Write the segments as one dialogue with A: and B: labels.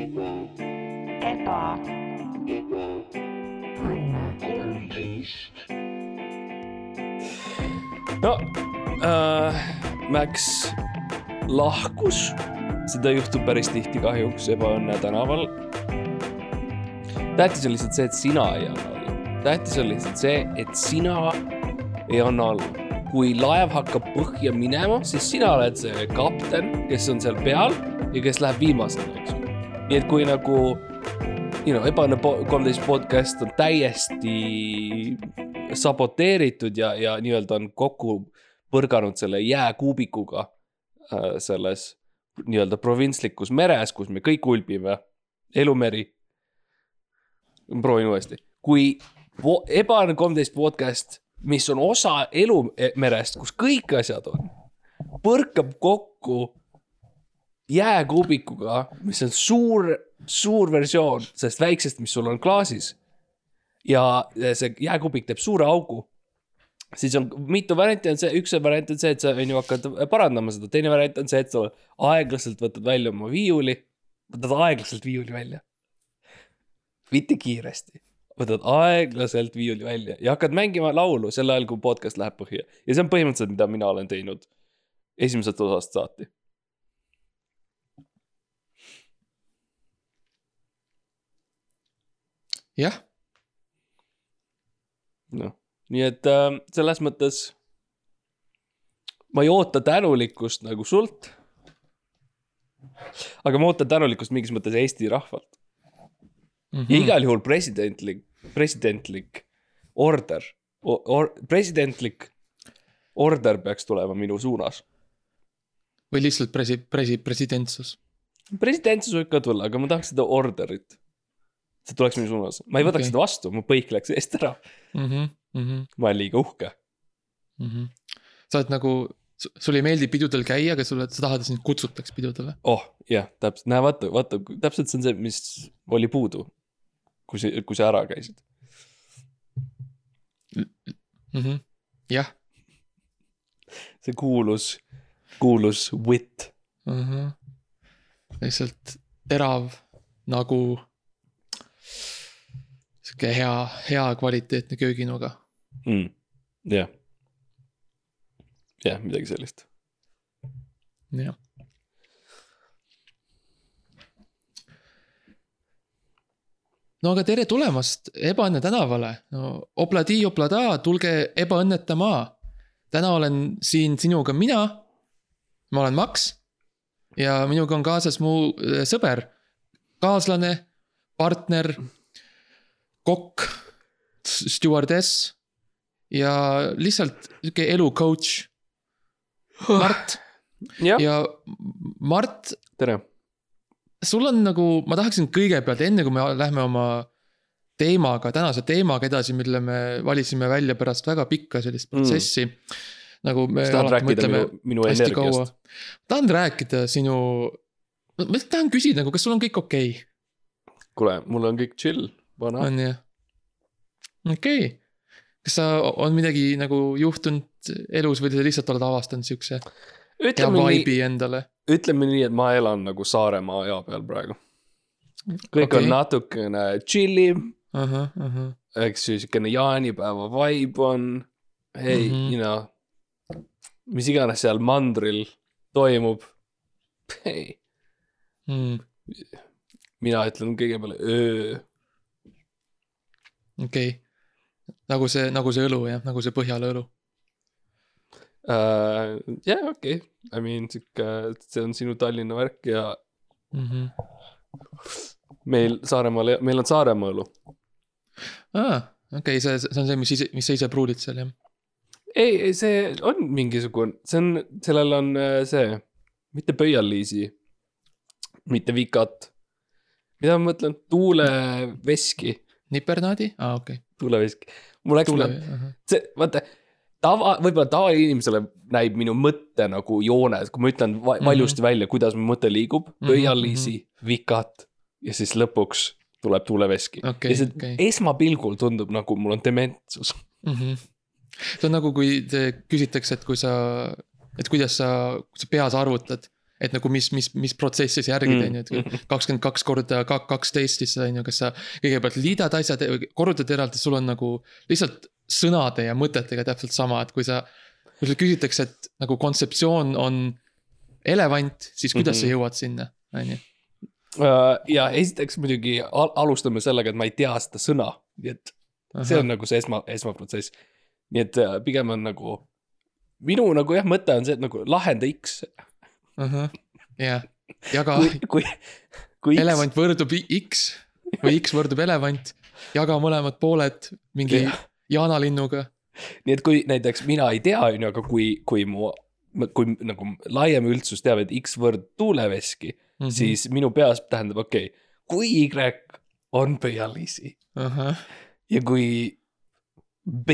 A: eba,
B: no äh, Max lahkus, seda juhtub päris tihti kahjuks ebaõnne tänaval. tähtis on lihtsalt see, et sina ei anna alla. tähtis on lihtsalt see, et sina ei anna alla. kui laev hakkab põhja minema, siis sina oled see kapten, kes on seal peal ja kes läheb viimasena, eks ju. Nii et kui nagu, you know, ebaõnne kolmteist podcast on täiesti saboteeritud ja, ja nii-öelda on kokku põrganud selle jääkuubikuga äh, selles nii-öelda provintslikus meres, kus me kõik ulbime, elumeri. proovin uuesti, kui ebaõnne kolmteist podcast, mis on osa elumerest, kus kõik asjad on, põrkab kokku jääkuubikuga, mis on suur, suur versioon sellest väiksest, mis sul on klaasis. ja see jääkubik teeb suure augu. siis on mitu varianti on see, üks variant on see, et sa on ju hakkad parandama seda, teine variant on see, et sa aeglaselt võtad välja oma viiuli, võtad aeglaselt viiuli välja. mitte kiiresti, võtad aeglaselt viiuli välja ja hakkad mängima laulu sel ajal, kui podcast läheb põhja ja see on põhimõtteliselt, mida mina olen teinud esimesest osast saati
C: jah,
B: noh, nii et äh, selles mõttes ma ei oota tänulikkust nagu sult. aga ma ootan tänulikkust mingis mõttes Eesti rahvalt mm. -hmm. ja igal juhul presidentlik, presidentlik order or,, or, presidentlik order peaks tulema minu suunas.
C: või lihtsalt presi-, presi-, presidentsus.
B: presidentsus võib ka tulla, aga ma tahaks seda orderit. See tuleks minu suunas, ma ei võtaks okay. seda vastu, mu põik läks eest ära,
C: Mm -hmm, mm -hmm,
B: ma olen liiga uhke.
C: mm -hmm. sa oled nagu, sulle ei meeldi pidudel käia, aga sulle, sa tahad, et sind kutsutaks pidudele.
B: oh jah, täpselt, näe vaata, vaata, täpselt see on see, mis oli puudu. kui sa, kui sa ära käisid.
C: mm -hmm. jah
B: see kuulus, kuulus wit.
C: mm. -hmm. lihtsalt terav nagu sihuke hea, hea kvaliteetne kööginuga.
B: mm.. jah. jah, midagi sellist.
C: jah. no aga tere tulemast Ebaõnne tänavale, no obladi oblada, tulge ebaõnnetama. täna olen siin sinuga mina. ma olen Max ja minuga on kaasas mu äh, sõber, kaaslane, partner, kokk, stjuardess ja lihtsalt sihuke elu coach. Mart
B: jah,
C: ja Mart,
B: tere.
C: sul on nagu, ma tahaksin kõigepealt, enne kui me lähme oma teemaga, tänase teemaga edasi, mille me valisime välja pärast väga pikka sellist protsessi mm.. nagu me alati mõtleme
B: minu, minu
C: hästi kaua tahan rääkida sinu, ma tahan küsida nagu, kas sul on kõik okei okay?,
B: kuule, mul on kõik chill, vana.
C: on ju? okei okay., kas sa, on midagi nagu juhtunud elus või sa lihtsalt oled avastanud siukse hea vibe'i endale?
B: ütleme nii, et ma elan nagu Saaremaa aja peal praegu. kõik okay. On natukene chill im,
C: ahah, ahah,
B: eks ju, siukene jaanipäeva vibe on. hei mm. -hmm. you know, mis iganes seal mandril toimub. hei,
C: Hmm,
B: mina ütlen kõigepealt öö.
C: Okei okay.. nagu see, nagu see õlu jah, nagu see Põhjala õlu.
B: Äh, jah, okei, I mean sihuke, see on sinu Tallinna värk ja
C: mm. -hmm.
B: meil Saaremaal, meil on Saaremaa õlu.
C: aa, okei okay,, see, see on see, mis ise, mis sa ise pruulid seal jah?
B: ei, ei see on mingisugune, see on, sellel on äh, see, mitte pöialliisi, mitte vikat. mida ma mõtlen, tuuleveski,
C: nipernaadi, aa okei okay..
B: tuuleveski. mul läks Tule..., see, vaata, tava, võib-olla tavainimesele näib minu mõte nagu jooned, kui ma ütlen va
C: Mhm.
B: valjusti välja, kuidas mu mõte liigub mm, -hmm. pöialliisi, vikat ja siis lõpuks tuleb tuuleveski
C: Okei,
B: ja see
C: okei.
B: esmapilgul tundub nagu mul on dementsus.
C: mm. -hmm. see on nagu, kui küsitakse, et kui sa, et kuidas sa, sa peas arvutad, et nagu mis, mis, mis protsessi sa järgid,
B: Mm.
C: on ju, et kakskümmend kaks korda ka- kaksteist, siis on ju, kas sa kõigepealt liidad asjad, korrutad eraldi, sul on nagu lihtsalt sõnade ja mõtetega täpselt sama, et kui sa. kui sulle küsitakse, et nagu kontseptsioon on elevant, siis kuidas mm -hmm. sa jõuad sinna, on ju.
B: Äh, ja esiteks muidugi al alustame sellega, et ma ei tea seda sõna, nii et see on nagu see esma, esmaprotsess. nii et äh, pigem on nagu, minu nagu jah, mõte on see, et nagu lahenda X.
C: jah, jaga
B: kui, kui, kui
C: elevant võrdub X või X võrdub elevant, jaga mõlemad pooled mingi
B: Jah.
C: jaanalinnuga.
B: nii et kui näiteks mina ei tea, on ju, aga kui, kui mu, kui nagu laiem üldsus teab, et X võrd tuuleveski mm. -hmm. siis minu peas tähendab, okei okay,, kui Y on pöialisi
C: ahah,
B: ja kui B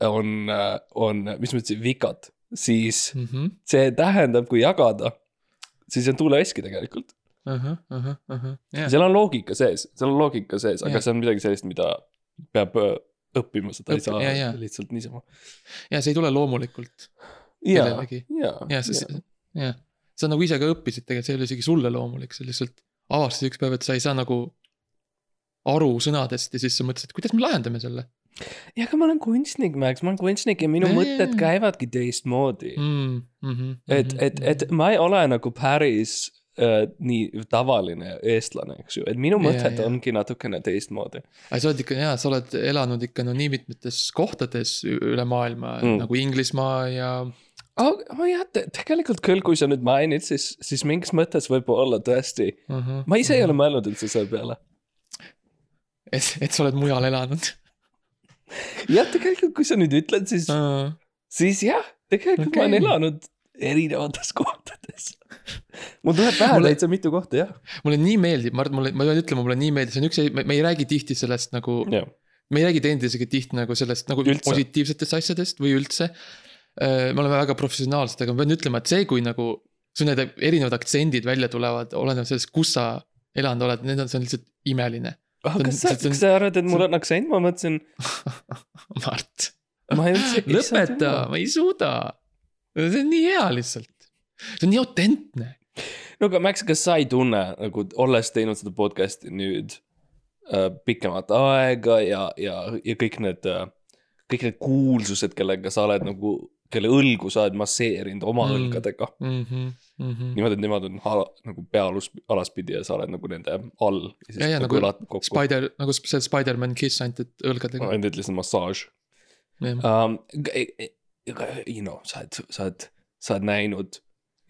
B: on, on, mis ma ütlesin, vikad, siis
C: mhm,
B: see tähendab, kui jagada, siis on tuuleveski tegelikult.
C: ahah, ahah, ahah, jah.
B: seal on loogika sees, seal on loogika sees, aga
C: Jah.
B: see on midagi sellist, mida peab öö, õppima, seda ei
C: Õpp-
B: saa
C: jaa, jaa.
B: lihtsalt niisama.
C: ja see ei tule loomulikult,
B: ja,
C: Kellelegi.
B: ja,
C: ja see, jah. sa nagu ise ka õppisid tegelikult, see ei ole isegi sulle loomulik, sa lihtsalt avastasid üks päev, et sa ei saa nagu aru sõnadest ja siis sa mõtlesid, kuidas me lahendame selle
B: ja aga ma olen kunstnik, Max, ma olen kunstnik ja minu
C: Jaa,
B: mõtted käivadki teistmoodi
C: mm,. Mm -hmm,
B: et, et, et ma ei ole nagu päris äh, nii tavaline eestlane, eks ju, et minu mõtted
C: jaa.
B: ongi natukene teistmoodi.
C: aga sa oled ikka jaa, sa oled elanud ikka no nii mitmetes kohtades üle maailma
B: Mm.
C: mm. nagu Inglismaa ja
B: aga jah, tegelikult küll, kui sa nüüd mainid, siis, siis mingis mõttes võib-olla tõesti,
C: uh. -huh,
B: ma ise ei ole mõelnud üldse selle peale.
C: et, et sa oled mujal elanud
B: jah, tegelikult, kui sa nüüd ütled, siis,
C: uh,.
B: siis jah, tegelikult okay. ma olen elanud erinevates kohtades. mul tuleb pähe
C: Mulle-
B: täitsa mitu kohta, jah.
C: mulle nii meeldib, Mart, mulle, ma pean ütlema, mulle nii meeldib, see on üks, me ei räägi tihti sellest nagu,
B: jah,
C: me ei räägi teineteisega tihti nagu sellest nagu
B: Üldse.
C: positiivsetest asjadest või üldse. me oleme väga professionaalsed, aga ma pean ütlema, et see, kui nagu sul need erinevad aktsendid välja tulevad, olenevalt sellest, kus sa elanud oled, need on, see on lihtsalt imeline. On-
B: kas sa, kas sa arvad, et mul on aktsent, ma mõtlesin,
C: Mart, lõpeta, ma ei suuda. see on nii hea lihtsalt, see on nii autentne.
B: no aga Max, kas sa ei tunne nagu olles teinud seda podcast'i nüüd äh, pikemat aega ja, ja, ja kõik need äh,, kõik need kuulsused, kellega sa oled nagu, kelle õlgu sa oled masseerinud oma
C: Mm.
B: õlgadega
C: mm. -hmm, mm -hmm.
B: niimoodi, et nemad on ala, nagu pea alus, alaspidi ja sa oled nagu nende all.
C: Ja, ja, nagu Spider, nagu see Spider-man Kiss ainult, et õlgadega.
B: ainult ütlesin massaaž um,. You know, sa oled, sa oled, sa oled näinud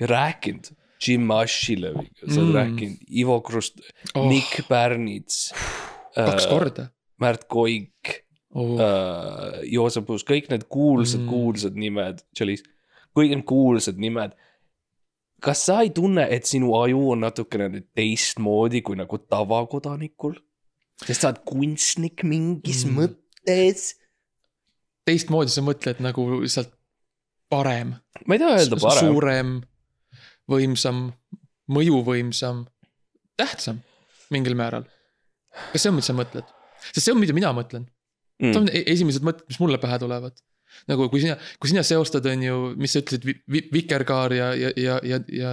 B: ja rääkinud Jim Ashilöviga, sa oled
C: Mm.
B: rääkinud Ivo Krust oh., Nick Pärnits.
C: kaks korda
B: Märt Koik
C: oh..
B: uh,, Joosep Uus, kõik need kuulsad
C: Mm.
B: kuulsad nimed, Chalice, kõik need kuulsad nimed. kas sa ei tunne, et sinu aju on natukene nüüd teistmoodi kui nagu tavakodanikul? sest sa oled kunstnik mingis
C: Mm.
B: mõttes.
C: teistmoodi sa mõtled nagu lihtsalt parem,
B: ma ei taha öelda parem.
C: suurem, võimsam, mõjuvõimsam, tähtsam mingil määral. kas see on, mis sa mõtled? sest see on, mida mina mõtlen.
B: Mm.
C: see on e- esimesed mõtted, mis mulle pähe tulevad. nagu kui sina, kui sina seostad, on ju, mis sa ütlesid vi,, vi, vikerkaar ja, ja, ja, ja, ja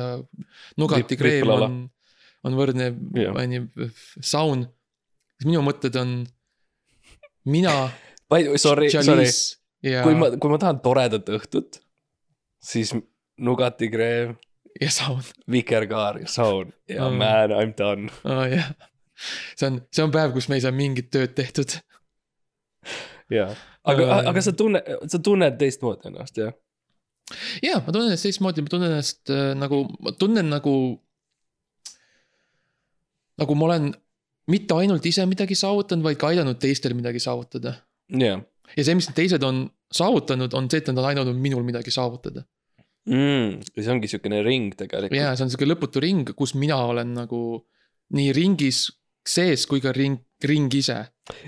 C: Nugati kreem on, on võrdne, on ju, saun. siis minu mõtted on mina,
B: sorry, sorry,
C: ja,
B: kui ma, kui ma tahan toredat õhtut, siis Nugati kreem,
C: ja saun
B: vikerkaar ja saun ja
C: Mm.
B: mm. man, I m done.
C: oh,. jah, see on, see on päev, kus me ei saa mingit tööd tehtud.
B: jaa, aga
C: Äh.,
B: aga sa tunned, sa tunned teistmoodi ennast, jah?
C: ja ma tunnen ennast teistmoodi, ma tunnen ennast äh, nagu, ma tunnen nagu. nagu ma olen mitte ainult ise midagi saavutanud, vaid ka aidanud teistel midagi saavutada.
B: jah
C: ja see, mis need teised on saavutanud, on see, et nad on aidanud minul midagi saavutada.
B: mm,. see ongi siukene ring tegelikult.
C: ja see on sihuke lõputu ring, kus mina olen nagu nii ringis sees kui ka ring, ring ise.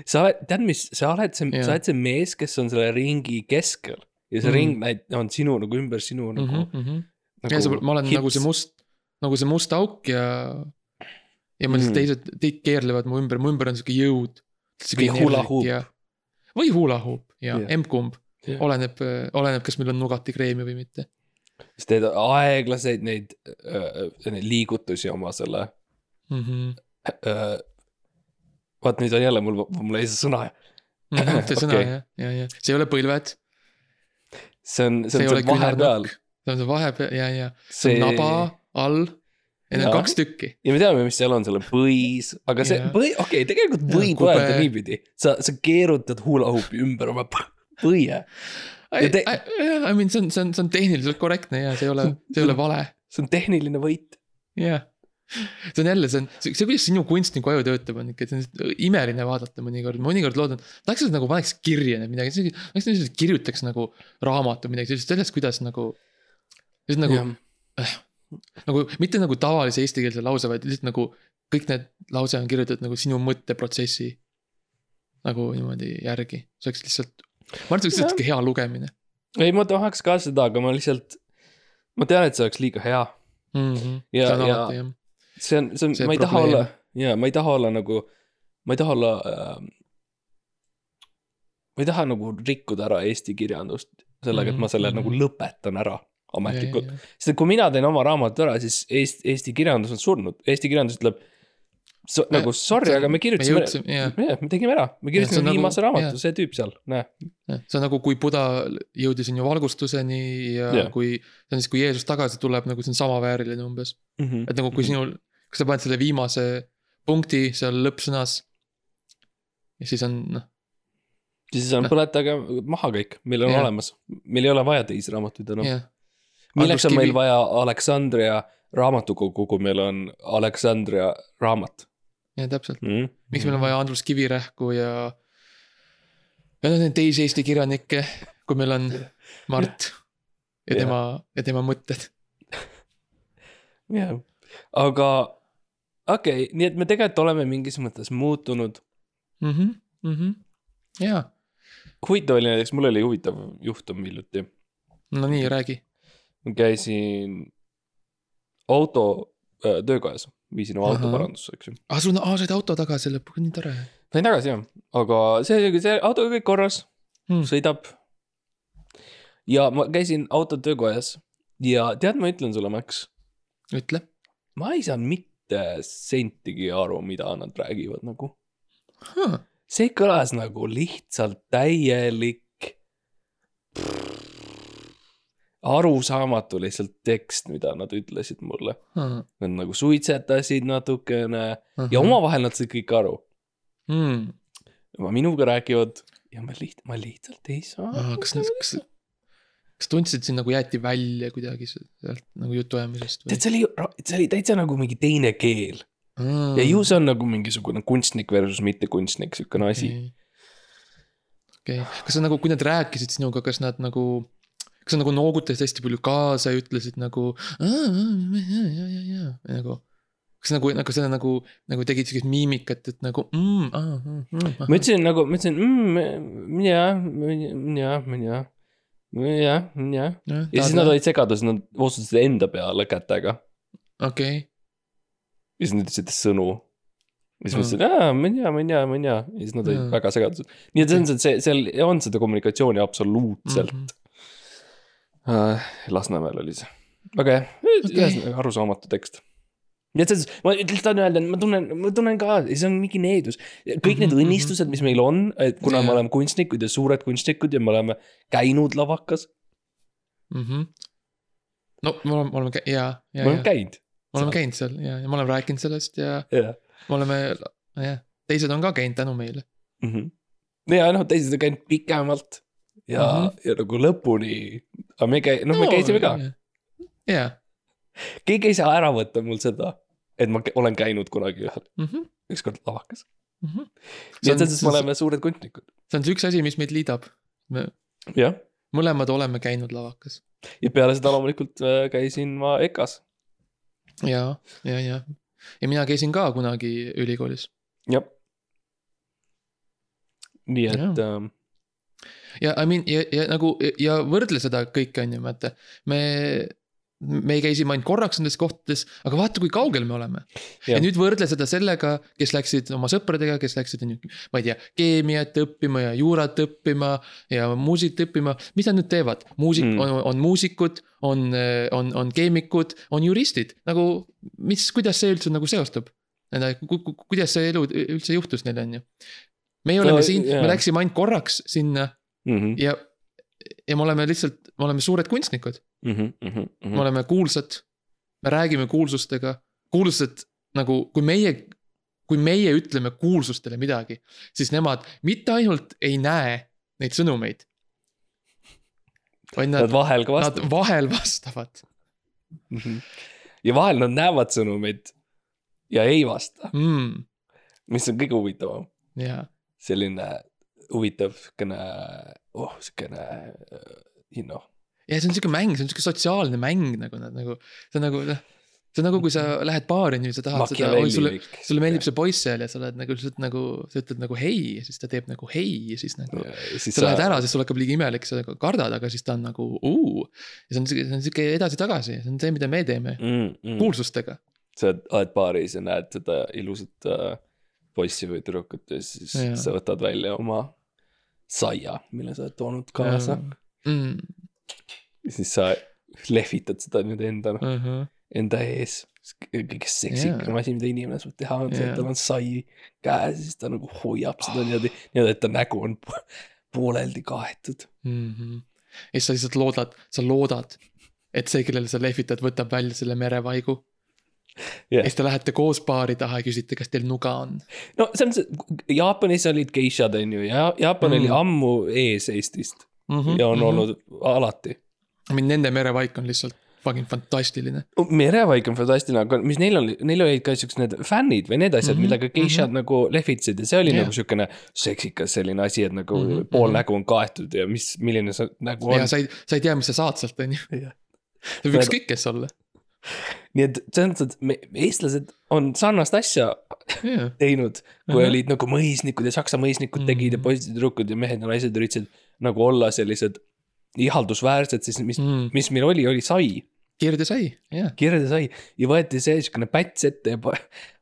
B: sa oled, tead mis, sa oled see, sa oled see mees, kes on selle ringi keskel ja see
C: Mm.
B: ring näit-, on sinu nagu ümber sinu nagu
C: Mm
B: mm,
C: -hmm.
B: -hmm.
C: ja see, ma olen nagu see must, nagu see must auk ja. ja ma lihtsalt
B: Mm.
C: teised, teid keerlevad mu ümber, mu ümber on sihuke jõud.
B: Või hula hoop.
C: või hula hoop ja
B: Jah.
C: emb-kumb,
B: Jah.
C: oleneb, oleneb, kas meil on Nugati kreemi või mitte.
B: siis teed aeglaseid neid, neid liigutusi oma selle
C: mm. -hmm.
B: Vaat nüüd on jälle mul, mul jäi see sõna.
C: see sõna
B: Okei.
C: jah, ja, ja see ei ole põlved,
B: see on,
C: see
B: see on seal vahepeal.
C: see on see vahepeal ja, ja see
B: see
C: on naba all. Need on kaks tükki.
B: ja me teame, mis seal on, seal on põis, aga see põi, okei okay,, tegelikult võib öelda niipidi. sa, sa keerutad hula-hoopi ümber oma põie. Te-
C: I mean, see on, see on, see on tehniliselt korrektne ja see ei ole, see ei ole vale,
B: see on tehniline võit.
C: jah. See on jälle, see on, see, see, kuidas sinu kunstniku aju töötab, on ikka, see on imeline vaadata mõnikord, mõnikord loodan. tahaks, et nagu paneks kirja need midagi, tahaks, et kirjutaks nagu raamatu midagi sellist, sellest, kuidas nagu. lihtsalt nagu, nagu mitte nagu tavalise eestikeelse lause, vaid lihtsalt nagu kõik need lause on kirjutatud nagu sinu mõtteprotsessi. nagu niimoodi järgi, see oleks lihtsalt, ma arvan, et see oleks lihtsalt hea lugemine
B: ei, ma tahaks ka seda, aga ma lihtsalt, ma tean, et see oleks liiga hea.
C: mm. -hmm.
B: Ja- ja-
C: alati
B: see on, see on, ma ei taha olla, jaa, ma ei taha olla nagu, ma ei taha olla äh,. ma ei taha nagu rikkuda ära Eesti kirjandust sellega, et ma selle
C: Mhm,
B: nagu
C: mhm.
B: lõpetan ära ametlikult. sest kui mina teen oma raamatu ära, siis Eesti, Eesti kirjandus on surnud, Eesti kirjandus ütleb. So, nagu sorry, aga me kirjutasime,
C: jah.
B: me tegime ära, me kirjutasime
C: nagu-
B: viimase raamatu
C: jah.,
B: see tüüp seal, näe.
C: see on nagu, kui Buda jõudis on ju valgustuseni ja
B: Jah.
C: kui, see on siis, kui Jeesus tagasi tuleb, nagu see on samavääriline umbes.
B: Mhm.
C: et nagu, kui sinul, kas sa paned selle viimase punkti seal lõppsõnas. ja siis on noh,
B: siis on põletage maha kõik, meil on
C: Jah.
B: olemas, meil ei ole vaja teisi raamatuid enam.
C: jah.
B: milleks on
C: Andrus
B: meil
C: Kivi-
B: vaja Aleksandria raamatukogu, kui meil on Aleksandria raamat
C: jah, täpselt.
B: mm??
C: miks meil on vaja Andrus Kivirähku ja. ja noh, neid teisi Eesti kirjanikke, kui meil on Mart ja tema, ja tema mõtted.
B: jah, aga okei okay,, nii et me tegelikult oleme mingis mõttes muutunud.
C: mhmh, mhmh, jaa,
B: huvitav oli näiteks, mul oli huvitav juhtum hiljuti.
C: no nii, räägi.
B: ma käisin auto äh, töökojas, viisin oma auto parandusse, eks ju.
C: aa, Ah, sul aa, said auto tagasi lõpuks, nii tore
B: sain tagasi jah, aga see, see auto kõik korras,
C: hmm..
B: sõidab. ja ma käisin auto töökojas ja tead, ma ütlen sulle, Max,
C: ütle.
B: ma ei saanud mitte sentigi aru, mida nad räägivad nagu. see kõlas nagu lihtsalt täielik. arusaamatu lihtsalt tekst, mida nad ütlesid mulle. Nad nagu suitsetasid natukene ja. omavahel nad said kõik aru.
C: Hmm.
B: minuga räägivad ja ma liht-, ma lihtsalt ei saa.
C: kas, kas, kas tundsid sind nagu jäeti välja kuidagi sealt nagu jutuajamisest
B: tead, see oli, see oli täitsa nagu mingi teine keel ja ju see on nagu mingisugune kunstnik versus mittekunstnik, siukene asi.
C: okei, kas sa nagu, kui nad rääkisid sinuga, kas nad nagu, kas sa nagu noogutasid hästi palju kaasa ja ütlesid nagu. ja, ja, ja nagu, kas nagu, nagu seda nagu, nagu tegid siukest miimikat, et nagu mm,. Ah,
B: ma ütlesin nagu, ma ütlesin mm,, jah, jah, jah, jah, jah. ja siis nad olid segaduses, nad otsustasid enda peale kätega
C: okei,
B: ja siis nad ütlesid sõnu. ja siis ma
C: Mm.
B: ütlesin, aa, ma ei tea, ma ei tea, ma ei tea ja siis nad olid
C: Mm.
B: väga segaduses. nii et selles mõttes, et see, seal on seda kommunikatsiooni absoluutselt
C: Mhm.
B: äh,. Lasnamäel oli see, aga jah, ühesõnaga arusaamatu tekst. Nii et selles, ma lihtsalt tahan öelda, et ma tunnen, ma tunnen ka, see on mingi needus. kõik need
C: Mhm,
B: õnnistused, mis meil on, et kuna me
C: Jaa.
B: oleme kunstnikud ja suured kunstnikud ja me oleme käinud lavakas,
C: Mhm. no me oleme, me oleme, ja, ja,
B: me oleme käinud.
C: me oleme käinud seal ja, ja me oleme rääkinud sellest ja
B: jah.
C: me oleme, jah, teised on ka käinud tänu meile.
B: Mhm. ja noh, teised on käinud pikemalt ja mm,
C: Mhm.
B: -hmm. ja nagu lõpuni. aga me käi-, noh, me käisime ka.
C: jaa,
B: keegi ei saa ära võtta mul seda, et ma olen käinud kunagi ühel, ükskord lavakas. nii et selles mõttes me oleme suured kunstnikud.
C: see on see üks asi, mis meid liidab. me
B: jah,
C: mõlemad oleme käinud lavakas.
B: ja peale seda loomulikult äh, käisin ma EKA-s,
C: ja, ja, ja, ja mina käisin ka kunagi ülikoolis
B: jah. nii et
C: Jah.
B: ähm,
C: ja I mean ja, ja nagu ja võrdle seda kõike on ju, vaata. me, me käisime ainult korraks nendes kohtades, aga vaata, kui kaugel me oleme. ja nüüd võrdle seda sellega, kes läksid oma sõpradega, kes läksid, ma ei tea, keemiat õppima ja juurat õppima ja muusikat õppima. mis nad nüüd teevad? muusik
B: Mm.
C: on, on muusikud, on, on, on keemikud, on juristid, nagu mis, kuidas see üldse nagu seostub? kuidas see elu üldse juhtus neil, on ju? meie oleme
B: No,
C: siin,
B: jaa.
C: me läksime ainult korraks sinna
B: mm. -hmm.
C: ja, ja me oleme lihtsalt, me oleme suured kunstnikud
B: Mm -hmm. Mm -hmm.
C: me oleme kuulsad. me räägime kuulsustega, kuulsused nagu, kui meie, kui meie ütleme kuulsustele midagi, siis nemad mitte ainult ei näe neid sõnumeid. vaid
B: Nad
C: nad,
B: vahel ka
C: nad
B: vastavad.
C: vahel vastavad
B: ja vahel nad näevad sõnumeid ja ei vasta,
C: mm,.
B: mis on kõige huvitavam.
C: jaa,
B: selline huvitav siukene, oh siukene, noh.
C: Ja see on sihuke mäng, see on sihuke sotsiaalne mäng nagu nad nagu, see on nagu noh. see on nagu, kui sa lähed baari nüüd, sa tahad seda, oi sulle, sulle meeldib see poiss seal ja sa oled nagu lihtsalt nagu, sa ütled nagu hei ja siis ta teeb nagu hei ja siis nagu
B: siis
C: sa lähed ära, siis sul hakkab liiga imelik, sa nagu kardad, aga siis ta on nagu uu. ja see on sihuke, see on sihuke edasi-tagasi, see on see, mida me teeme
B: mm,. Mm.
C: kuulsustega.
B: sa oled baaris ja näed seda ilusat äh, poissi või tüdrukut ja siis
C: Jaa.
B: sa võtad välja oma saia, mille sa oled toonud kaasa.
C: Mm.
B: ja siis sa lehvitad seda nüüd enda,
C: Uh -huh.
B: enda ees. kõige seksikam
C: Jaa.
B: asi, mida inimene saab teha, on see,
C: Jaa.
B: et tal on sai käes ja siis ta nagu hoiab seda niimoodi, niimoodi, et ta nägu on po- pooleldi kaetud.
C: Mm -hmm. ja siis sa lihtsalt loodad, sa loodad, et see, kellele sa lehvitad, võtab välja selle merevaigu
B: Jah.
C: ja siis te lähete koos baari taha ja küsite, kas teil nuga on.
B: no see on see, Jaapanis olid geishad, on ju, ja Jaapan mm. oli
C: Mm.
B: ammu ees Eestist
C: Mm
B: -hmm. ja on mm -hmm. olnud alati.
C: mind nende merevaik on lihtsalt fucking fantastiline.
B: merevaik on fantastiline, aga mis neil oli, neil olid ka siuksed need fännid või need asjad mm,
C: Mhm,
B: -hmm. millega geishad mm -hmm. nagu lehvitasid ja see oli yeah. nagu siukene seksikas selline asi, et nagu mm
C: Mhm,
B: -hmm. pool
C: mhm.
B: nägu on kaetud ja mis, milline see nägu on
C: ja. sa ei, sa ei tea, mis sa saad sealt, on ju. See võib ükskõik kes olla.
B: nii et selles mõttes, et me, eestlased on sarnast asja
C: jaa,
B: teinud, kui
C: Ahah.
B: -huh. olid nagu mõisnikud ja saksa mõisnikud tegid ja
C: Mhm.
B: poisid ja tüdrukud ja mehed ja naised üritasid nagu olla sellised ihaldusväärsed, siis mis mm., mis meil oli, oli sai,
C: kirde sai, jaa.
B: kirjade sai ja võeti see siukene päts ette ja pa-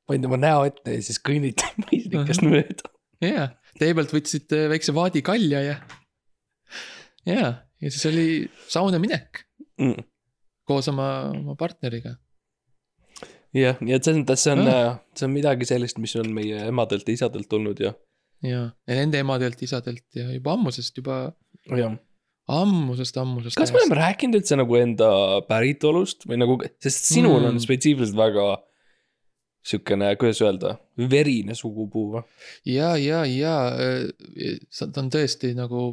B: pandi oma näo ette ja siis kõnniti mõisnikest
C: Ahah.
B: mööda.
C: jaa, tee pealt võtsid äh, väikse vaadi kalja ja. jaa, ja siis oli sauna minek
B: Mm.
C: koos oma, oma partneriga.
B: jah, nii et selles mõttes see on
C: ah.,
B: see on midagi sellist, mis on meie emadelt ja isadelt tulnud ja,
C: jaa, ja nende emadelt, isadelt ja juba ammusest, juba
B: ja.
C: ammusest, ammusest.
B: kas me oleme rääkinud üldse nagu enda päritolust või nagu, sest sinul mm. on spetsiifiliselt väga siukene, kuidas öelda, verine sugupuu või?
C: ja, ja, ja ta on tõesti nagu.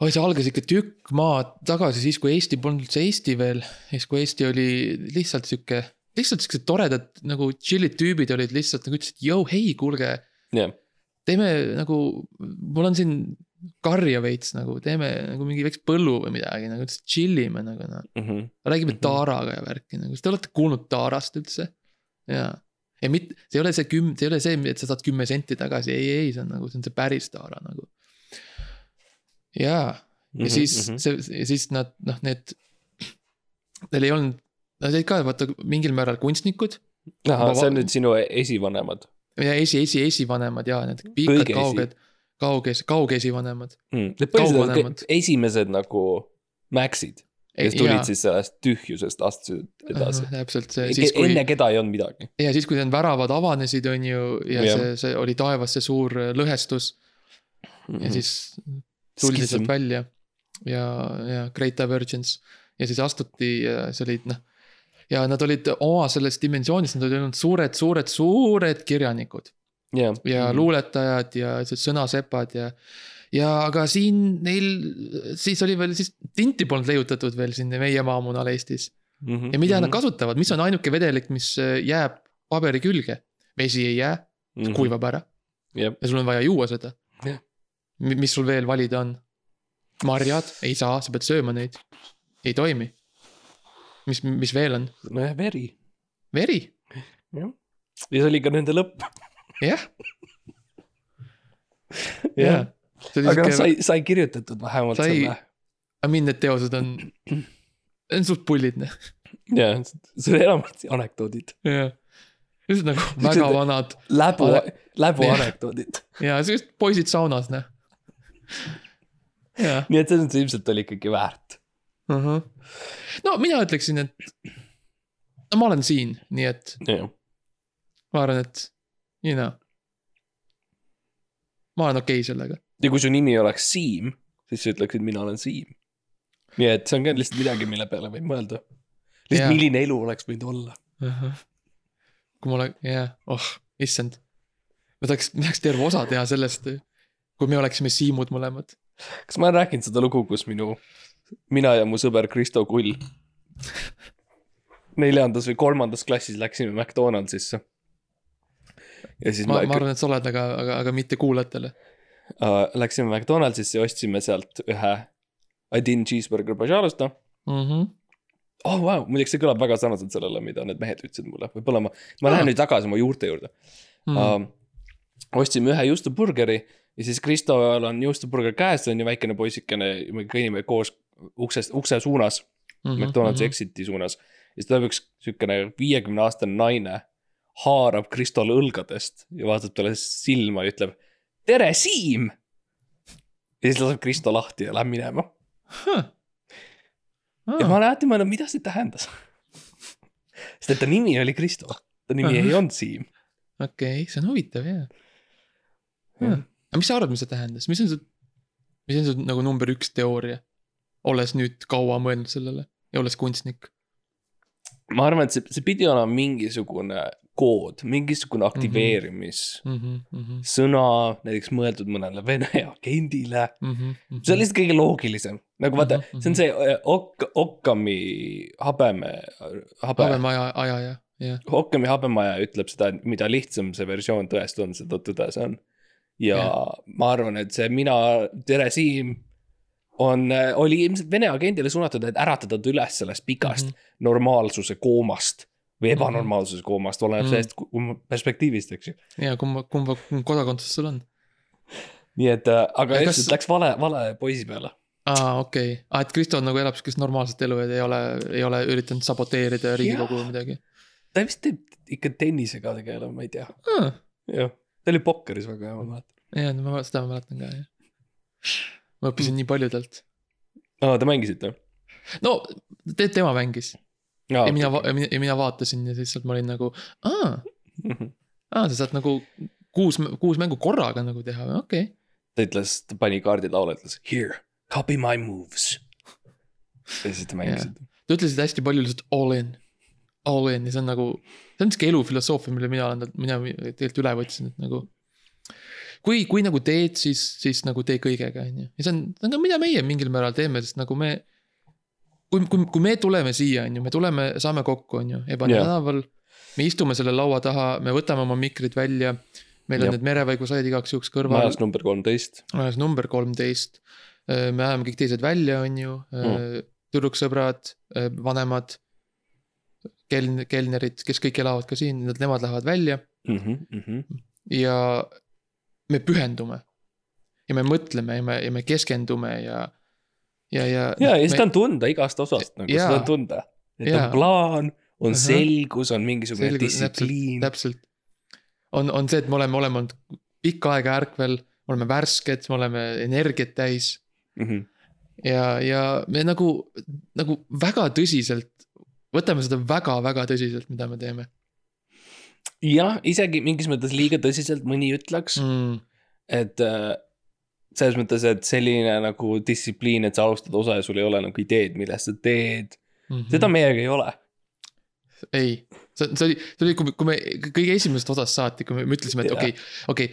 C: oi, see algas ikka tükk maad tagasi, siis kui Eesti polnud üldse Eesti veel, siis kui Eesti oli lihtsalt sihuke, lihtsalt siuksed toredad nagu chill'id tüübid olid lihtsalt nagu ütlesid, jõu, hei, kuulge,
B: jah,
C: teeme nagu, mul on siin karja veits nagu, teeme nagu mingi väikse põllu või midagi nagu, lihtsalt chill ime nagu noh.
B: Mhm.
C: räägime
B: Mhm.
C: taaraga ja värki nagu, kas te olete kuulnud taarast üldse? jaa, ja mitte, see ei ole see küm-, see ei ole see, et sa saad kümme senti tagasi, ei, ei, see on nagu, see on see päris taara nagu. jaa, ja siis see, ja siis nad noh, need, neil ei olnud, nad olid ka vaata mingil määral kunstnikud
B: ahah, see on nüüd sinu esivanemad
C: ja esi, esi, esivanemad ja need pikad kauged, kauges, kaugesivanemad.
B: mm.. Need põhiliselt esimesed nagu Maxid, kes tulid siis sellest tühjusest, astusid edasi.
C: täpselt see, kui
B: enne keda ei olnud midagi.
C: ja siis, kui need väravad avanesid, on ju, ja
B: Jah.
C: see, see oli taevas see suur äh, lõhestus ja siis tuldi sealt välja ja, ja Great Divergence ja siis astuti ja see olid noh. Ja nad olid oma selles dimensioonis, nad olid olnud suured, suured, suured kirjanikud
B: jah,
C: ja mm. luuletajad ja sõnasepad ja. ja aga siin neil siis oli veel siis tinti polnud leiutatud veel siin meie maamunal Eestis.
B: Mhm.
C: ja mida nad kasutavad, mis on ainuke vedelik, mis äh, jääb paberi külge? vesi ei jää,
B: Mhm.
C: kuivab ära
B: jah,
C: ja sul on vaja juua seda
B: Jah..
C: mis sul veel valida on? marjad, ei saa, sa pead sööma neid. ei toimi. mis, mis veel on?
B: nojah, veri.
C: veri,
B: ja see oli ka nende lõpp.
C: jah,
B: jah
C: jah.,
B: aga noh, sai, sai kirjutatud vähemalt
C: Sai-
B: selle.
C: I mean need teosed on Need on suht pullid noh,
B: jah, see on enamasti anekdoodid.
C: jah. lihtsalt nagu väga vanad
B: läbu läbu
C: Jah.
B: anekdoodid.
C: ja sellised poisid saunas noh. jah
B: nii et selles mõttes ilmselt oli ikkagi väärt.
C: uh. -huh. no mina ütleksin, et no ma olen siin, nii et
B: jah,
C: ma arvan, et you know. ma olen okei okay sellega.
B: ja kui su nimi oleks Siim, siis sa ütleksid, mina olen Siim. nii et see on ka lihtsalt midagi, mille peale võib mõelda. lihtsalt
C: Jaa.
B: milline elu oleks võinud olla.
C: kui ma olen, jah, oh, issand. ma tahaks, ma tahaks terve osa teha sellest, kui me oleksime Siimud mõlemad.
B: kas ma olen rääkinud seda lugu, kus minu, mina ja mu sõber Kristo Kull neljandas või kolmandas klassis läksime McDonaldsisse. ja siis
C: ma,
B: ma,
C: ma arvan, et sa oled, aga, aga, aga mitte kuulajatele.
B: äh, läksime McDonaldsisse ja ostsime sealt ühe Adin cheeseburger Bajalusta
C: Mhm.
B: oh vau wow,, muideks see kõlab väga sarnaselt sellele, mida need mehed ütlesid mulle, võib-olla ma, ma
C: Aa.
B: lähen nüüd tagasi oma juurte juurde
C: Mm.
B: mm.. Uh, ostsime ühe juustuburgeri ja siis Kristol on juustuburger käes, on ju väikene poisikene, me kõnnime koos uksest, ukse suunas mm, -hmm, McDonaldsi exit'i suunas. ja siis tuleb üks siukene viiekümne aastane naine, haarab Kristole õlgadest ja vaatab talle silma ja ütleb tere, Siim. ja siis laseb Kristo lahti ja läheb minema ja ma olen alati mõelnud, mida see tähendas. sest et ta nimi oli Kristo, ta nimi
C: Ahah.
B: ei olnud Siim.
C: okei, see on huvitav jah.
B: Jah.
C: aga mis sa arvad, mis see tähendas, mis on see, mis on see nagu number üks teooria? Olles nüüd kaua mõelnud sellele ja olles kunstnik.
B: ma arvan, et see, see pidi olema mingisugune kood, mingisugune aktiveerimis mm
C: Mhm,
B: -hmm. sõna, näiteks mõeldud mõnele Vene agendile.
C: mhm,
B: see on lihtsalt kõige loogilisem, nagu vaata mm,
C: Mhm,
B: -hmm. see on see äh, ok-, Occami habeme, habe,
C: habeme aja, aja ja, jah.
B: Occami habemaja ütleb seda, mida lihtsam see versioon tõest on, seda tõde see on. ja
C: Jah.
B: ma arvan, et see mina, tere Siim, on, oli ilmselt Vene agendile suunatud, et äratada ta üles sellest pikast mm
C: Mhm.
B: -hmm. normaalsuse koomast või ebanormaalsuse koomast, oleneb
C: Mhm.
B: sellest ku- perspektiivist, eks ju.
C: ja kumba, kumba kodakondsus sul on?
B: nii et, aga
C: Ja
B: kas... läks vale, vale poisi peale.
C: aa, okei okay., aa, et Kristo nagu elab siukest normaalset elu ta ei ole, ei ole üritanud saboteerida Riigikogu või midagi.
B: ta vist teeb ikka tennisega tegeleb, ma ei tea,
C: aa,
B: jah. ta oli pokkeris väga hea, ma mäletan.
C: ja ma seda ma mäletan ka jah. Ma õppisin nii paljudelt.
B: aa, te mängisite?
C: no te, tema mängis ja mina, ja mina, ja mina vaatasin ja lihtsalt ma olin nagu, aa, aa, sa saad nagu kuus, kuus mängu korraga nagu teha, okei okay..
B: ta ütles, ta pani kaardid laule, ütles here, copy my moves. ja siis te mängisite.
C: Te ütlesite hästi palju lihtsalt all in, all in ja see on nagu, see on sihuke elufilosoofia, mille mina olen, mina tegelikult üle võtsin, et nagu. kui, kui nagu teed, siis, siis nagu tee kõigega, on ju, ja see on, see on ka, mida meie mingil määral teeme, sest nagu me. kui, kui, kui me tuleme siia, on ju, me tuleme, saame kokku, on ju, Ebani
B: Jah.
C: tänaval. me istume selle laua taha, me võtame oma mikrid välja. meil on
B: Jah.
C: need merevaigusaid igaks juhuks kõrval
B: majas number kolmteist.
C: majas number kolmteist. me ajame kõik teised välja, on ju mm., tüdruksõbrad, vanemad. keln-, kelnerid, kes kõik elavad ka siin, nemad lähevad välja
B: Mhm,
C: ja me pühendume. ja me mõtleme ja me, ja me keskendume ja, ja, ja.
B: ja, ja seda on tunda igast osast nagu, seda on tunda. et
C: Jaa.
B: on plaan, on
C: Ahah.
B: selgus, on mingisugune
C: Selgus,
B: distsipliin.
C: täpselt. on, on see, et me oleme, oleme olnud pikka aega ärkvel, me oleme värsked, me oleme energiat täis
B: Mhm.
C: ja, ja me nagu, nagu väga tõsiselt, võtame seda väga-väga tõsiselt, mida me teeme
B: jah, isegi mingis mõttes liiga tõsiselt mõni ütleks mm.,
C: mm,.
B: et äh, selles mõttes, et selline nagu distsipliin, et sa alustad osa ja sul ei ole nagu ideed, millest sa teed.
C: Mm -hmm.
B: seda meiega ei ole.
C: ei, see, see oli, see oli, kui me, kui me kõige esimesest osast saati, kui me, me ütlesime, et okei, okei.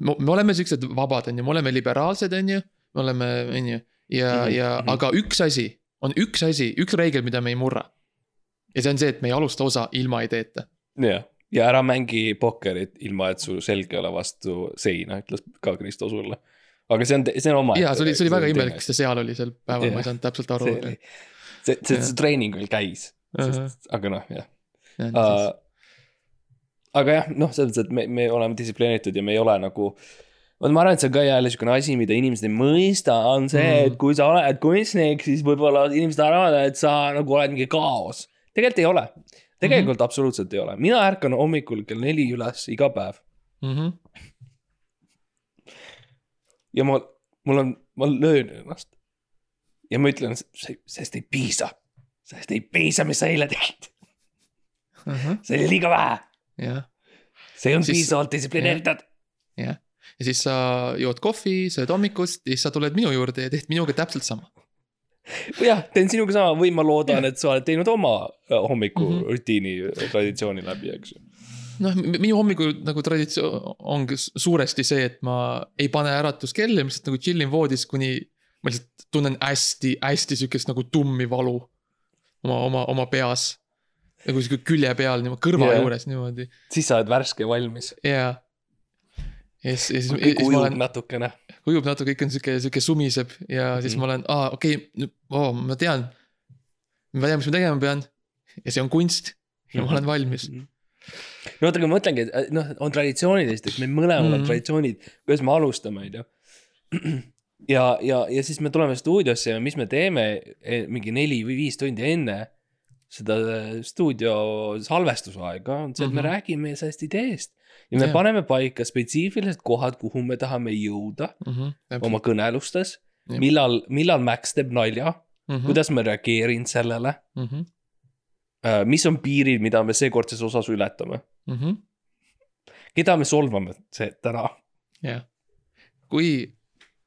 C: me oleme siuksed vabad, on ju, me oleme liberaalsed, on ju, me oleme, on ju, ja mm, -hmm. ja
B: mhm.
C: aga üks asi, on üks asi, üks reegel, mida me ei murra. ja see on see, et me ei alusta osa ilma ideeta.
B: jah, ja ära mängi pokkerit ilma, et su selg ei ole vastu seina, ütles ka Kristo sulle. aga see on, see on oma.
C: ja see oli, see oli väga imelik, kes ta seal oli sel päeval, ma ei saanud täpselt aru.
B: see, see, see, see treening veel käis, aga noh, jah uh,. aga jah, noh, selles mõttes, et me, me oleme distsiplineeritud ja me ei ole nagu vot ma arvan, et see on ka jälle siukene asi, mida inimesed ei mõista, on see
C: Mm.
B: mm., et kui sa oled kunstnik, siis võib-olla inimesed arvavad, et sa nagu oled mingi kaos. tegelikult ei ole, tegelikult mm -hmm. absoluutselt ei ole, mina ärkan hommikul kell neli üles iga päev
C: Mhm.
B: ja ma, mul on, ma löön ennast. ja ma ütlen, sest ei piisa, sest ei piisa, mis sa eile tegid, see oli liiga vähe,
C: jah,
B: see ei olnud piisavalt distsiplineeritud.
C: jah. ja siis sa jood kohvi, sööd hommikust ja siis sa tuled minu juurde ja teed minuga täpselt sama.
B: jah, teen sinuga sama või ma loodan, et sa oled teinud oma äh, hommikurutiini mm -hmm. traditsiooni läbi, eks ju.
C: noh, minu hommiku nagu traditsioon ongi suuresti see, et ma ei pane äratuskella, ma lihtsalt nagu chill in voodis, kuni ma lihtsalt tunnen hästi, hästi sihukest nagu tummi valu oma, oma, oma peas. nagu sihuke külje peal, niimoodi kõrva yeah. juures niimoodi
B: siis sa oled värske ja valmis.
C: ja. Ja siis, ja siis,
B: kõik ujub
C: olen,
B: natukene.
C: ujub natuke, kõik on sihuke, sihuke sumiseb ja siis
B: Mhm.
C: ma olen, aa okei okay,, oh, ma tean. ma tean, mis ma tegema pean. ja see on kunst ja ma
B: Mhm.
C: olen valmis.
B: no oota, aga ma mõtlengi, et noh, on traditsioonid esiteks, meil mõlemal mm.
C: Mhm.
B: on traditsioonid, kuidas me alustame, on ju. ja, ja, ja siis me tuleme stuudiosse ja mis me teeme eh, mingi neli või viis tundi enne seda stuudio salvestusaega on see, et me
C: Mhm.
B: räägime sellest ideest. ja me
C: Jah.
B: paneme paika spetsiifilised kohad, kuhu me tahame jõuda oma kõnelustes.
C: Jah.
B: millal, millal Max teeb nalja,
C: -hmm.
B: kuidas ma reageerin sellele,
C: mm. -hmm.
B: mis on piirid, mida me seekordses osas ületame,
C: Mm -hmm.
B: keda me solvame see täna
C: jah, kui,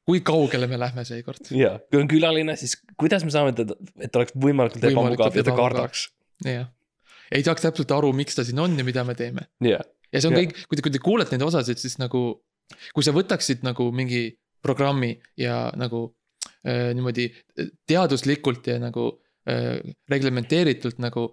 C: kui kaugele me lähme seekord?
B: ja kui on külaline, siis kuidas me saame teda, et ta oleks võimalikult ebamugav ja ta kardaks.
C: jah, ei saaks täpselt aru, miks ta siin on ja mida me teeme.
B: jah,
C: ja see on
B: Jah.
C: kõik, kui te, kui te kuulete neid osasid, siis nagu, kui sa võtaksid nagu mingi programmi ja nagu äh, niimoodi teaduslikult ja nagu äh, reglementeeritult nagu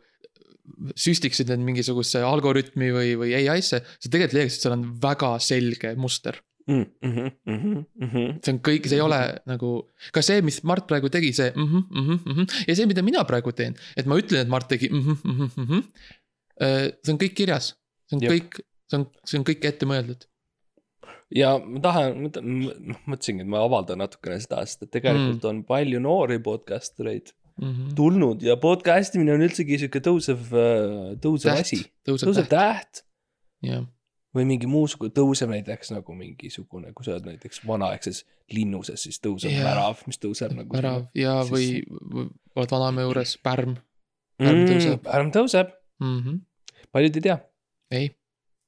C: süstiksid need mingisuguse algoritmi või, või ai-sse, sa tegelikult leiaksid, seal on väga selge muster.
B: Mhm,
C: see on kõik, see ei ole nagu, ka see, mis Mart praegu tegi, see mhmh, mhmh, mhmh ja see, mida mina praegu teen, et ma ütlen, et Mart tegi mhmh, mhmh, mhmh. see on kõik kirjas, see on
B: Jep.
C: kõik, see on, see on kõik ette mõeldud.
B: ja ma tahan, mõtlesingi, et ma avaldan natukene seda, sest et tegelikult on palju noori podcaster eid
C: Mhm.
B: tulnud ja podcast imine on üldsegi sihuke tõusev, tõusev
C: Täht.
B: asi. tõusev
C: täht,
B: täht
C: jah,
B: või mingi muusugune, tõuseb näiteks nagu mingisugune, kui sa oled näiteks vanaaegses linnuses, siis tõuseb
C: Jaa.
B: värav, mis tõuseb nagu.
C: värav ja, või
B: siis-
C: või oled vanaema juures, pärm pärm tõuseb.
B: mm,. pärm tõuseb,
C: mm. -hmm.
B: paljud ei tea.
C: ei,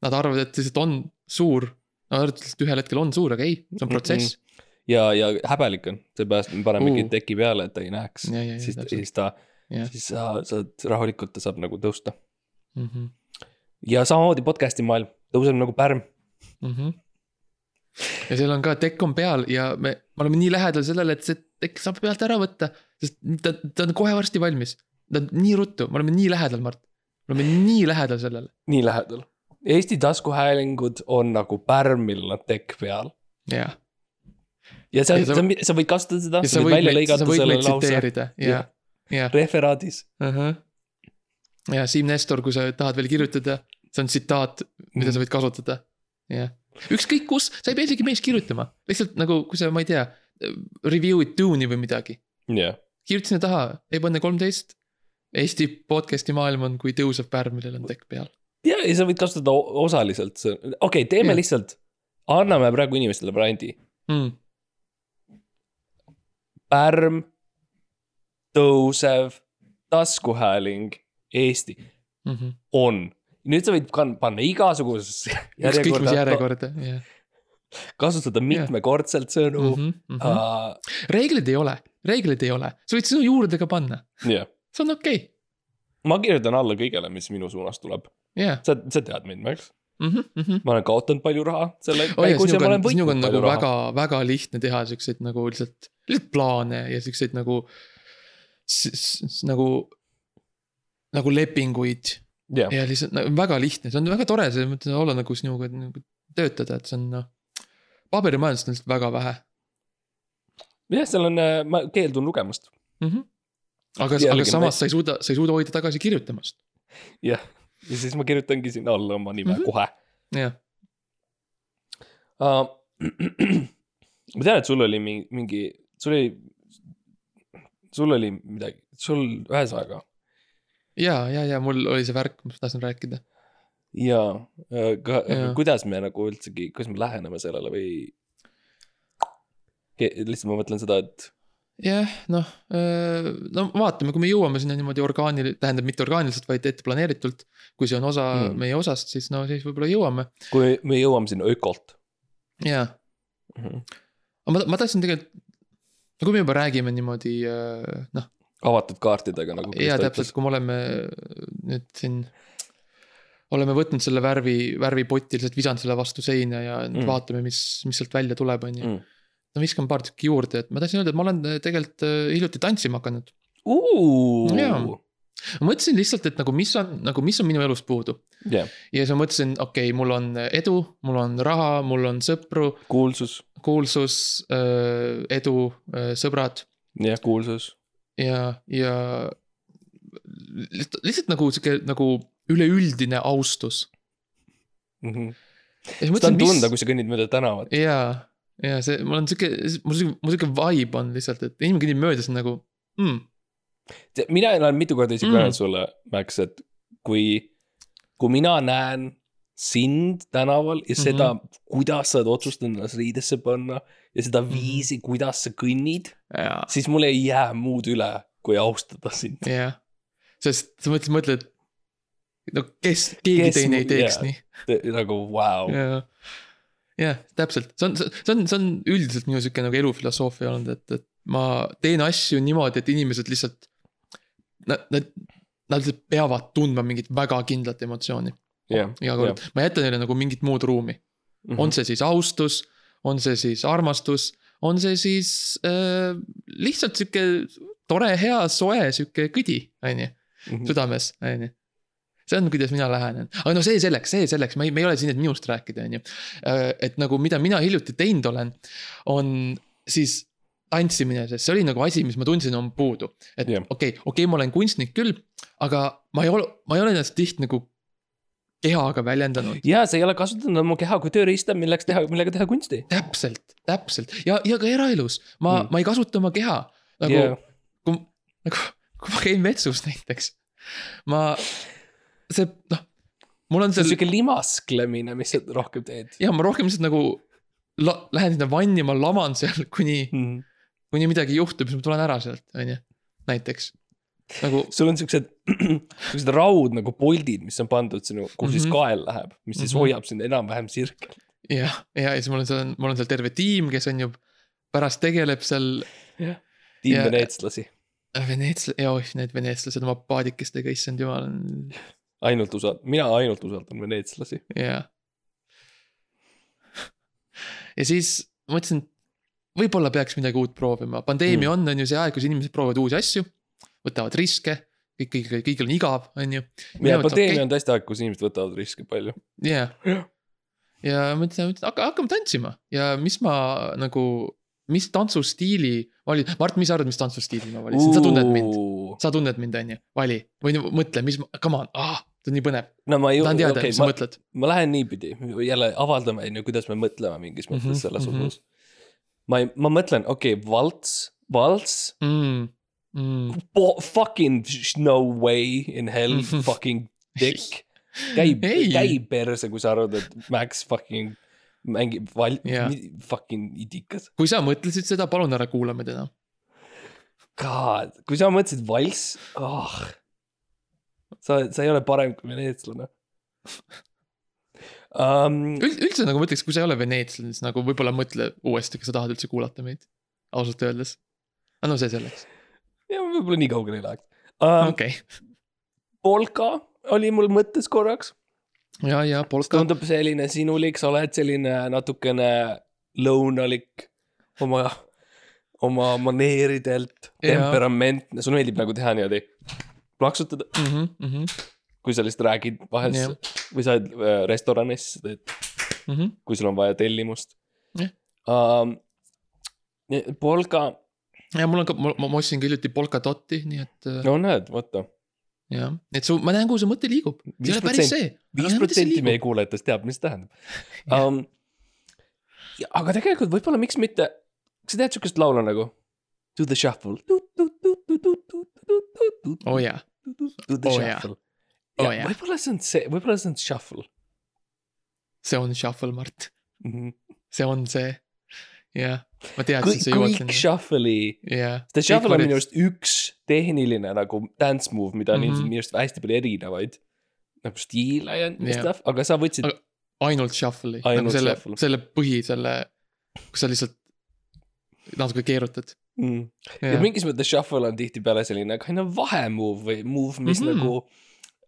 C: nad arvavad, et lihtsalt on suur, nad arvavad, et lihtsalt ühel hetkel on suur, aga ei, see on protsess.
B: ja, ja häbelik on, seepärast me panemegi
C: Uh.
B: teki peale, et ta ei näeks.
C: Ja, ja, ja,
B: siis, siis ta, siis sa saad rahulikult, ta saab nagu tõusta.
C: mhm,
B: ja samamoodi podcast'i maailm tõuseb nagu pärm.
C: mhm. ja seal on ka tekk on peal ja me, me oleme nii lähedal sellele, et see tekk saab pealt ära võtta, sest ta, ta on kohe varsti valmis. ta on nii ruttu, me oleme nii lähedal, Mart. me oleme nii lähedal sellele,
B: nii lähedal. Eesti taskuhäälingud on nagu pärm, millel on tekk peal.
C: jah.
B: ja sa
C: Ja, sa-
B: sa, võid kasutada seda, sa võid välja lõigata selle lause Jah.,
C: ja
B: referaadis.
C: uh. -huh. ja Siim Nestor, kui sa tahad veel kirjutada, see on tsitaat, mida
B: Mhm.
C: sa võid kasutada. jah, ükskõik kus, sa ei pea isegi meist kirjutama, lihtsalt nagu, kui sa, ma ei tea, review'id Dune'i või midagi.
B: jah,
C: kirjuta sinna taha, Ebane kolmteist. Eesti podcast'i maailm on kui tõusev pärm, millel on tekk peal
B: ja, ja sa võid kasutada osaliselt, okei okay,, teeme
C: Jah.
B: lihtsalt, anname praegu inimestele brändi.
C: mm..
B: pärm, tõusev, taskuhääling, Eesti
C: Mm -hmm.
B: on. Nüüd sa võid panna igasugusesse järjekorda,
C: järjekorda, jah.
B: kasutada mitmekordselt sõnu
C: Mm -hmm.
B: uh,.
C: reegleid ei ole, reegleid ei ole, sa võid sõnu juurde ka panna,
B: jah,
C: see on okei okay.,
B: ma kirjutan alla kõigele, mis minu suunas tuleb,
C: jah.
B: sa, sa tead mind, Max,
C: Mhm,
B: ma olen kaotanud palju raha selle
C: oh
B: käigus ja ma
C: on,
B: olen võitnud
C: on nagu
B: palju raha.
C: väga, väga lihtne teha siukseid nagu lihtsalt, lihtsalt plaane ja siukseid nagu. nagu, nagu lepinguid
B: jah,
C: ja lihtsalt nagu, väga lihtne, see on väga tore selles mõttes olla nagu sinuga nagu töötada, et see on noh. paberimajandust on lihtsalt väga vähe
B: jah, seal on, ma keeldun lugemast,
C: mm. -hmm. aga, aga samas sa ei suuda, sa ei suuda hoida tagasi kirjutamast,
B: jah, ja siis ma kirjutangi sinna alla oma nime mm. -hmm. kohe
C: jah
B: uh. ma tean, et sul oli mingi, mingi, sul oli, sul oli midagi, sul ühesõnaga
C: ja, ja, ja mul oli see värk, mis ma tahtsin rääkida.
B: ja, aga
C: Jaa.
B: kuidas me nagu üldsegi, kuidas me läheneme sellele või? lihtsalt ma mõtlen seda, et
C: jah, noh, no vaatame, kui me jõuame sinna niimoodi orgaanil-, tähendab mitte orgaaniliselt, vaid ette planeeritult. kui see on osa
B: Mm.
C: meie osast, siis no siis võib-olla jõuame
B: kui me jõuame sinna ökolt.
C: ja, aga ma, ma tahtsin tegelikult. no kui me juba räägime niimoodi äh, noh,
B: avatud kaartidega nagu.
C: ja täpselt, kui me oleme nüüd siin. oleme võtnud selle värvi, värvipoti lihtsalt visanud selle vastu seina ja
B: Mm.
C: vaatame, mis, mis sealt välja tuleb, on ju.
B: Mm.
C: no viskan paar tükki juurde, et ma tahtsin öelda, et ma olen tegelikult äh, hiljuti tantsima hakanud. Jaa. ma mõtlesin lihtsalt, et nagu mis on, nagu mis on minu elus puudu.
B: jah,
C: ja siis ma mõtlesin, okei okay,, mul on edu, mul on raha, mul on sõpru,
B: kuulsus,
C: kuulsus, edu, sõbrad
B: jah, kuulsus.
C: ja, ja lihtsalt, lihtsalt nagu sihuke nagu üleüldine austus. ja siis
B: seda on
C: mis-
B: tunda, kui sa kõnnid mööda tänavat.
C: jaa, ja see, mul on sihuke, mul sihuke, mul sihuke vibe on lihtsalt, et inimene kõnnib mööda, siis on nagu mm,.
B: mina olen mitu korda isegi
C: Mm.
B: öelnud sulle, Max, et kui, kui mina näen sind tänaval ja seda mm,
C: Mhm.
B: -hmm. kuidas sa oled otsustanud ennast riidesse panna ja seda
C: Mhm.
B: viisi, kuidas sa kõnnid, siis mul ei jää muud üle, kui austada sind.
C: jah, sest sa mõtled, mõtled. no kes, keegi
B: Kes
C: teine ei teeks
B: jaa.
C: nii.
B: nagu vau wow.,
C: jah, täpselt, see on, see on, see on üldiselt minu sihuke nagu elufilosoofia olnud, et, et ma teen asju niimoodi, et inimesed lihtsalt. Nad, nad, nad lihtsalt peavad tundma mingit väga kindlat emotsiooni
B: jah.
C: iga kord, ma ei jäta neile nagu mingit muud ruumi.
B: Mhm.
C: on see siis austus, on see siis armastus, on see siis äh, lihtsalt sihuke tore, hea, soe sihuke kõdi, on ju,
B: Mhm.
C: südames, on ju. see on, kuidas mina lähenen, aga no see selleks, see selleks, me ei, me ei ole siin, et minust rääkida, on ju. et nagu, mida mina hiljuti teinud olen, on siis tantsimine, sest see oli nagu asi, mis ma tundsin, on puudu. et okei okay,, okei okay,, ma olen kunstnik küll, aga ma ei ole, ma ei ole ennast tihti nagu kehaga väljendanud.
B: ja sa ei ole kasutanud oma keha kui tööriista, milleks teha, millega teha kunsti.
C: täpselt, täpselt ja, ja ka eraelus ma
B: Mm.
C: ma ei kasuta oma keha nagu yeah., kui, nagu, kui ma käin vetsus näiteks. ma, see noh, mul on
B: see on
C: seal
B: siuke limasklemine, mis sa rohkem teed
C: ja ma rohkem lihtsalt nagu la, lähen sinna vanni, ma laman seal, kuni,
B: mm..
C: kuni midagi juhtub, siis ma tulen ära sealt, on ju, näiteks. Nagu
B: sul on siuksed, siuksed raud nagu poldid, mis on pandud sinu, kuhu siis
C: Mhm.
B: kael läheb, mis siis
C: Mhm.
B: hoiab sind enam-vähem sirgel.
C: jah, ja, ja siis mul on seal, mul on seal terve tiim, kes on ju pärast tegeleb seal
B: tiim
C: Ja-
B: veneetslasi,
C: veneetsla-, ja oih, need veneetslased oma paadikestega, issand jumal,
B: ainult usald-, mina ainult usaldan veneetslasi.
C: jah. ja siis mõtlesin, võib-olla peaks midagi uut proovima, pandeemia
B: Mm.
C: mm. on, on ju see aeg, kus inimesed proovivad uusi asju, võtavad riske, kõik, kõik, kõigil on igav, on ju.
B: ja pandeemia on tõesti aeg, kus inimesed võtavad riske palju.
C: jah, ja mõtlesin, mõtlesin, hakka, hakkame tantsima. Ja mis ma nagu, mis tantsustiili valin, Mart, mis sa arvad, mis tantsustiili ma valisin, sa tunned mind, sa tunned mind, on ju, vali. Või mõtle, mis, come on, ah, see on nii põnev,
B: no ma ei
C: tahan teada okay,, mis sa
B: ma,
C: mõtled.
B: ma lähen niipidi, jälle avaldame, on ju, kuidas me mõtleme mingis mõttes
C: Mhm,
B: selles
C: mhm.
B: osas. ma ei, ma mõtlen, okei okay,, valts, valts.
C: Mm, mm.
B: Bo- fucking no way in hell fucking dick. käi,
C: Ei.
B: käi perse, kui sa arvad, et Max fucking mängib val- yeah., fucking idikas.
C: kui sa mõtlesid seda, palun ära kuulame teda.
B: God, kui sa mõtlesid valss oh., sa, sa ei ole parem kui veneetslane um,.
C: üld-, üldse nagu mõtleks, kui sa ei ole veneetslane, siis nagu võib-olla mõtle uuesti, kas sa tahad üldse kuulata meid. ausalt öeldes. aga no see selleks,
B: ja võib-olla nii kaugele ei läheks um,.
C: okei.
B: Polka oli mul mõttes korraks,
C: ja, ja polka,
B: tundub selline sinulik, sa oled selline natukene lõunalik oma, oma maneeridelt, temperamentne, sulle meeldib nagu teha niimoodi, plaksutada,
C: mm. -hmm,
B: kui sa lihtsalt räägid vahel
C: Jah.
B: või sa oled äh, restoranis, teed,
C: mm -hmm.
B: kui sul on vaja tellimust
C: Jah.
B: um,. Polka,
C: ja mul on ka, ma, ma ostsin ka hiljuti polkadotti, nii et no.
B: näed, vaata,
C: jah, et su, ma näen, kuhu su mõte liigub. see ei ole päris see.
B: viis protsenti meie kuulajatest teab, mis see tähendab um,. aga tegelikult võib-olla miks mitte, kas sa tead siukest laulu nagu Do the shuffle.
C: oo jaa,
B: Do the
C: Oh
B: shuffle.
C: Oo jaa.
B: võib-olla see on see, võib-olla see on shuffle
C: see on shuffle, Mart,
B: mm. -hmm.
C: see on see. jah, ma teadsin, sa jõuad
B: kõik
C: sinna.
B: shuffle'i,
C: jah.
B: The shuffle on minu arust üks tehniline nagu dance move, mida on
C: Mhm.
B: ilmselt minu arust hästi palju erinevaid nagu stiile ja
C: Jah.
B: stuff, aga sa võtsid
C: ainult shuffle'i, nagu selle selle põhi, selle, kus sa lihtsalt natuke keerutad.
B: mm.. ja mingis mõttes shuffle on tihtipeale selline kind of vahemove või move, mis mm. -hmm. nagu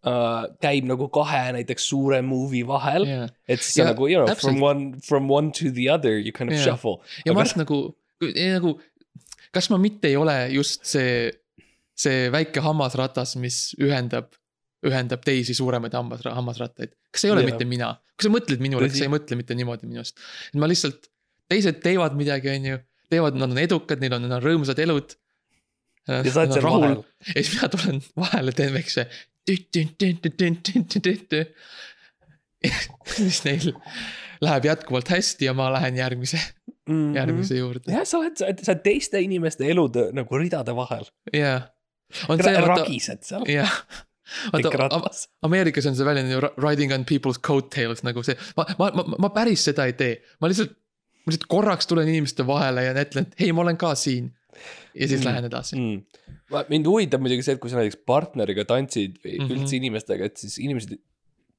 B: uh, käib nagu kahe näiteks suure move'i vahel.
C: ja,
B: et siis sa
C: Ja
B: nagu, you know, from
C: täpselt.
B: one, from one to the other you kind of
C: Jaa.
B: shuffle.
C: ja
B: Aga
C: Mart nagu, nagu, kas ma mitte ei ole just see, see väike hammasratas, mis ühendab, ühendab teisi suuremaid hammas, hammasrattaid. kas see ei ole
B: Jaa.
C: mitte mina? kas sa mõtled minule, kas sa ei mõtle mitte niimoodi minust? et ma lihtsalt, teised teevad midagi, on ju, teevad, nad on edukad, neil on, on rõõmsad elud.
B: ja sa oled seal vahel.
C: ja siis mina tulen vahele, teen väikse. Siis neil läheb jätkuvalt hästi ja ma lähen järgmise, järgmise juurde.
B: jah, sa oled, sa oled, teiste inimeste elude nagu ridade vahel.
C: vaata,
B: ragised seal.
C: jah. vaata. Ameerikas on see väljend ju ri- riding on people's coattails nagu see, ma, ma, ma, ma päris seda ei tee, ma lihtsalt, ma lihtsalt korraks tulen inimeste vahele ja ütlen, et hei, ma olen ka siin. Ja siis
B: Mm.
C: mm. lähen edasi.
B: mm.. mind huvitab muidugi see, et kui sa näiteks partneriga tantsid või mm. -hmm. üldse inimestega, et siis inimesed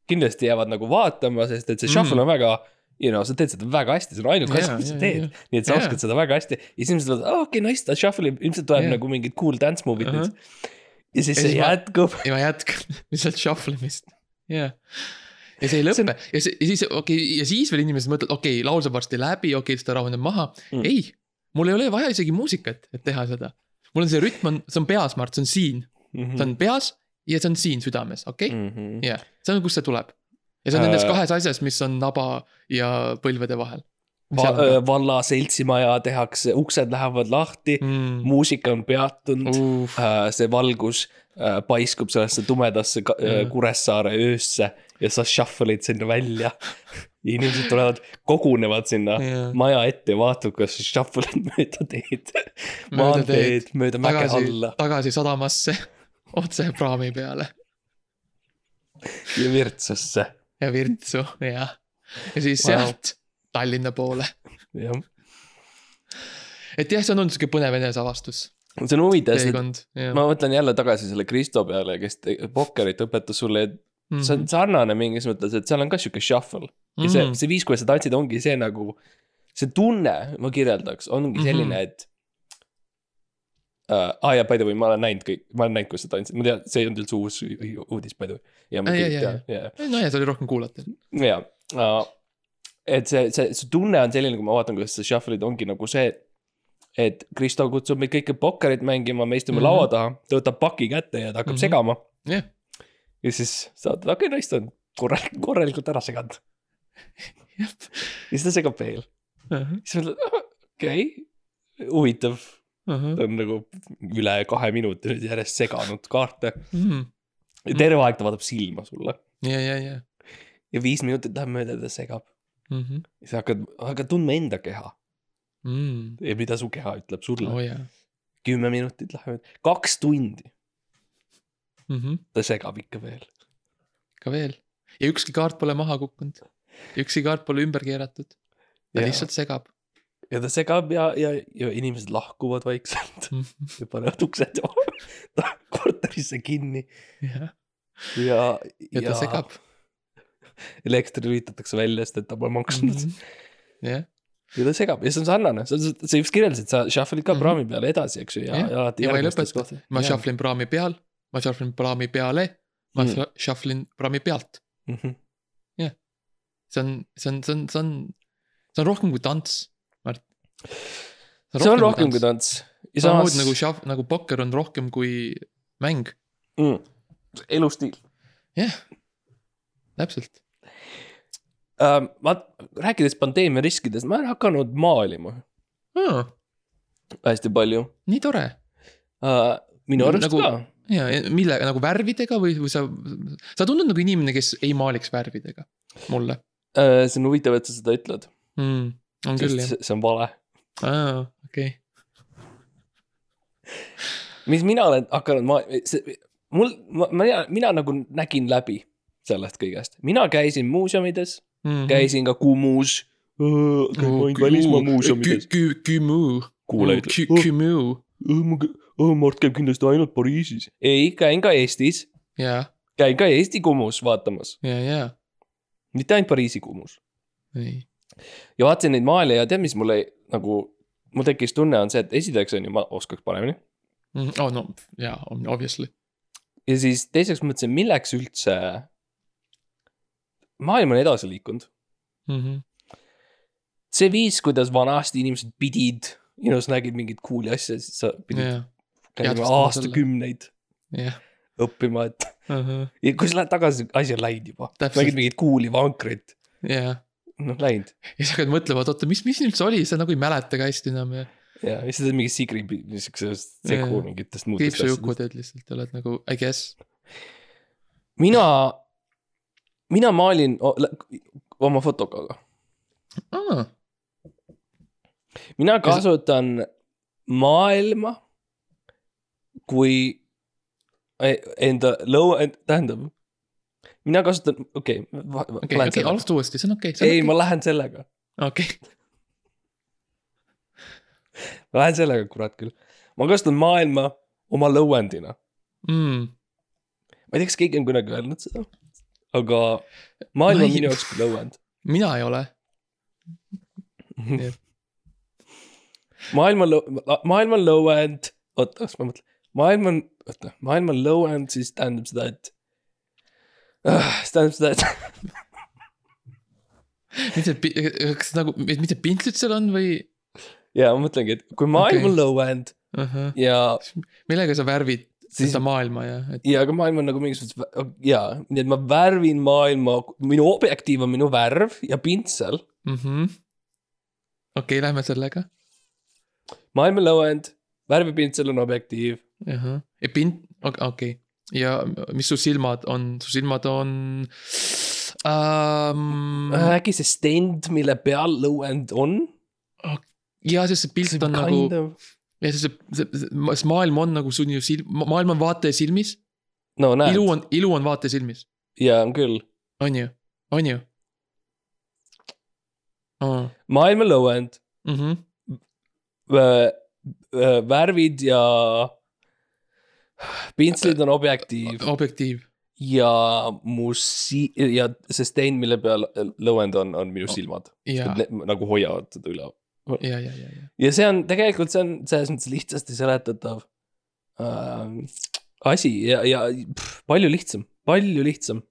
B: kindlasti jäävad nagu vaatama, sest et see
C: Mhm.
B: shuffle on väga, you know, sa teed seda väga hästi, see on ainuke asi,
C: Jaa,
B: mis sa
C: jaa,
B: teed
C: jaa..
B: nii et sa
C: Jaa.
B: oskad seda väga hästi ja siis inimesed ütlevad, okei, nice, ta shuffle ib, ilmselt tuleb
C: Jaa.
B: nagu mingid cool dance move'id
C: Ahah.
B: nüüd. ja siis
C: Ja
B: see
C: siis ma-
B: jätkub.
C: ja ma jätkan lihtsalt shuffle imist, jah. ja see ei lõpe ja see, ja siis okei okay,, ja siis veel inimesed mõtlevad, okei okay,, laul saab varsti läbi, okei okay,, siis ta rahuneb maha
B: Mm.
C: mm.. ei, mul ei ole vaja isegi muusikat, et teha seda. mul on see rütm on, see on peas, Mart, see on siin,
B: Mhm.
C: see on peas ja see on siin südames, okei okay?,
B: -hmm.
C: jah, see on, kust see tuleb. ja see on nendes
B: Äh.
C: kahes asjas, mis on naba ja põlvede vahel
B: Va
C: ka.
B: valla seltsimaja tehakse, uksed lähevad lahti mm.,
C: mm..
B: muusika on peatunud uh., see valgus äh, paiskub sellesse tumedasse äh,
C: Mm.
B: Kuressaare öösse ja sa shuffle'id sinna välja. ja inimesed tulevad, kogunevad sinna
C: Jaa.
B: maja ette ja vaatavad, sa shuffle'id mööda teed. Maanteed
C: teed.
B: mööda mäge alla,
C: tagasi sadamasse, otse praami peale
B: ja Virtsusse,
C: ja Virtsu, jah. ja siis
B: Wow.
C: sealt Tallinna poole
B: jah.
C: et jah, see on olnud sihuke põnev eneseavastus,
B: see on huvitav, sest ma mõtlen jälle tagasi selle Kristo peale, kes pokkerit õpetas sulle, et
C: Mhm.
B: see on sarnane mingis mõttes, et seal on ka sihuke shuffle. Ja see, see viis, kuidas sa tantsid, ongi see nagu, see tunne, ma kirjeldaks, ongi selline mm, -hmm. et uh,. aa ja by the way, ma olen näinud kõik, ma olen näinud, kuidas sa tantsid, ma tean, see ei olnud üldse uus uudis by the way. ja ma kõik
C: jaa,
B: tean, ja,
C: no ja see oli rohkem kuulata.
B: ja uh,. et see, see, see tunne on selline, kui ma vaatan, kuidas sa shuffle'id, ongi nagu see. et Kristo kutsub meid kõiki pokkerit mängima, me istume mm
C: Mhm.
B: -hmm. laua taha, ta võtab paki kätte ja ta hakkab mm
C: Mhm.
B: -hmm. segama.
C: jah,
B: ja siis sa vaatad, okei okay,, ta on korralikult, korralikult ära seganud. Ja siis ta segab veel. siis mõtled, okei okay,, huvitav, ta on nagu üle kahe minuti nüüd järjest seganud kaarte. ja terve aeg ta vaatab silma sulle
C: ja, ja, ja.
B: ja viis minutit läheb mööda ja ta segab.
C: Mhm.
B: ja sa hakkad, hakkad tundma enda keha
C: Mm.
B: ja mida su keha ütleb sulle oh..
C: jaa.
B: kümme minutit läheb, kaks tundi
C: Mhm.
B: ta segab ikka veel.
C: ka veel. ja ükski kaart pole maha kukkunud. Ükski kaart pole ümber keeratud. ta
B: Jaa.
C: lihtsalt segab.
B: ja ta segab ja, ja, ja inimesed lahkuvad vaikselt ja panevad uksed korterisse kinni
C: jah,
B: ja,
C: ja ta segab.
B: elekter lülitatakse välja, sest et ta pole maksnud mm. -hmm.
C: jah,
B: ja ta segab ja see on sarnane, sa, sa just kirjeldasid, sa shuffle'id ka
C: Mhm.
B: praami peale edasi, eks ju, ja, ja alati
C: ja ma ei lõpeta ma shuffle in praami peal, ma shuffle in praami peale, ma
B: Mm.
C: mm. shuffle in praami pealt.
B: Mhm.
C: See on, see on, see on, see on, see on rohkem kui tants, Mart.
B: see on rohkem kui tants.
C: samamoodi nagu shuff-, nagu pokker on rohkem kui mäng,
B: mm, elustiil
C: jah, täpselt.
B: uh,. ma, rääkides pandeemia riskidest, ma olen hakanud maalima hästi palju
C: nii tore
B: uh,. minu arust
C: Nagu-
B: ka.
C: ja, ja millega nagu värvidega või, või sa, sa tundud nagu inimene, kes ei maaliks värvidega, mulle
B: see on huvitav, et sa seda ütled
C: mm.. on küll jah,
B: see on vale.
C: aa, okei,
B: mis mina olen hakanud, ma, mul, ma, mina, mina nagu nägin läbi sellest kõigest, mina käisin muuseumides,
C: Mhm.
B: käisin ka Kumus. käin välismaa muuseumides.
C: Kümu,
B: kuule, ütle.
C: Kümu,
B: Mart käib kindlasti ainult Pariisis. ei, käin ka Eestis, käin ka Eesti Kumus vaatamas,
C: ja, ja,
B: mitte ainult Pariisi Kumus. ja vaatasin neid maale ja tead, mis mulle nagu, mul tekkis tunne on see, et esiteks on ju, ma oskaks paremini.
C: oh no jaa, obviously,
B: ja siis teiseks mõtlesin, milleks üldse. maailm on edasi liikunud.
C: Mhm.
B: see viis, kuidas vanasti inimesed pidid, you know, sa nägid mingit cool'i asja, siis sa pidid
C: jah,
B: käima aastakümneid
C: jah,
B: õppima, et ja kui sa lähed tagasi, asi on läinud juba. Nägid mingit cool'i vankrit,
C: jah.
B: noh läinud.
C: ja siis hakkad mõtlema, et oota, mis, mis üldse oli, sa nagu ei mäleta ka hästi enam ja
B: ja siis sa teed mingi Sigri niisugusest segu mingitest muudest
C: kriipsujukku teed lihtsalt ja oled nagu I guess.
B: mina, mina maalin oma fotokaga.
C: aa,
B: mina kasutan maailma kui enda lõu-, tähendab, mina kasutan, okei okay,,
C: okei, okei, alusta uuesti, see on okei, see
B: ei,
C: on
B: ma lähen sellega,
C: okei,
B: ma lähen sellega, kurat küll. ma kasutan maailma oma lõuendina.
C: mm,.
B: ma ei tea, kas keegi on kunagi öelnud seda, aga maailm
C: Ma
B: on
C: ei-
B: minu jaoks lõuend.
C: mina ei ole,
B: maailm on lõu-, maailm on lõuend, oota, kas ma mõtlen, maailm on, oota, maailm on lõuend, siis tähendab seda, et uh,. see tähendab seda, et
C: mis see, kas nagu, mis see pintslit seal on või
B: ja ma mõtlengi, et kui maailm
C: Okei.
B: on lõuend
C: uh? -huh.
B: ja,
C: millega sa värvid
B: Siis-
C: seda maailma ja, et
B: ja ka maailm on nagu mingisuguses, jaa, nii et ma värvin maailma, minu objektiiv on minu värv ja pintsel.
C: mm -hmm.. okei okay,, lähme sellega
B: maailm on lõuend, värvipintsel on objektiiv.
C: -huh. ja pint, okei okay. ja mis su silmad on, su silmad on um,.
B: äkki see stend, mille peal lõuend on?
C: ja sest see pilt on nagu, ja see, see, see, see maailm on nagu ju silm, maailm on vaataja silmis,
B: no näed
C: ilu, on, ilu on vaataja silmis,
B: jaa, on küll.
C: on ju, on ju oh.?
B: maailm on lõuend,
C: Mm -hmm.
B: värvid ja pintslid on objektiiv
C: objektiiv,
B: ja mu si- ja see stain, mille peal lõuend on, on minu silmad.
C: ja,
B: nagu hoiavad seda üleval.
C: ja, ja, ja, ja,
B: ja see on tegelikult, see on selles mõttes lihtsasti seletatav äh, asi ja, ja pff, palju lihtsam, palju lihtsam.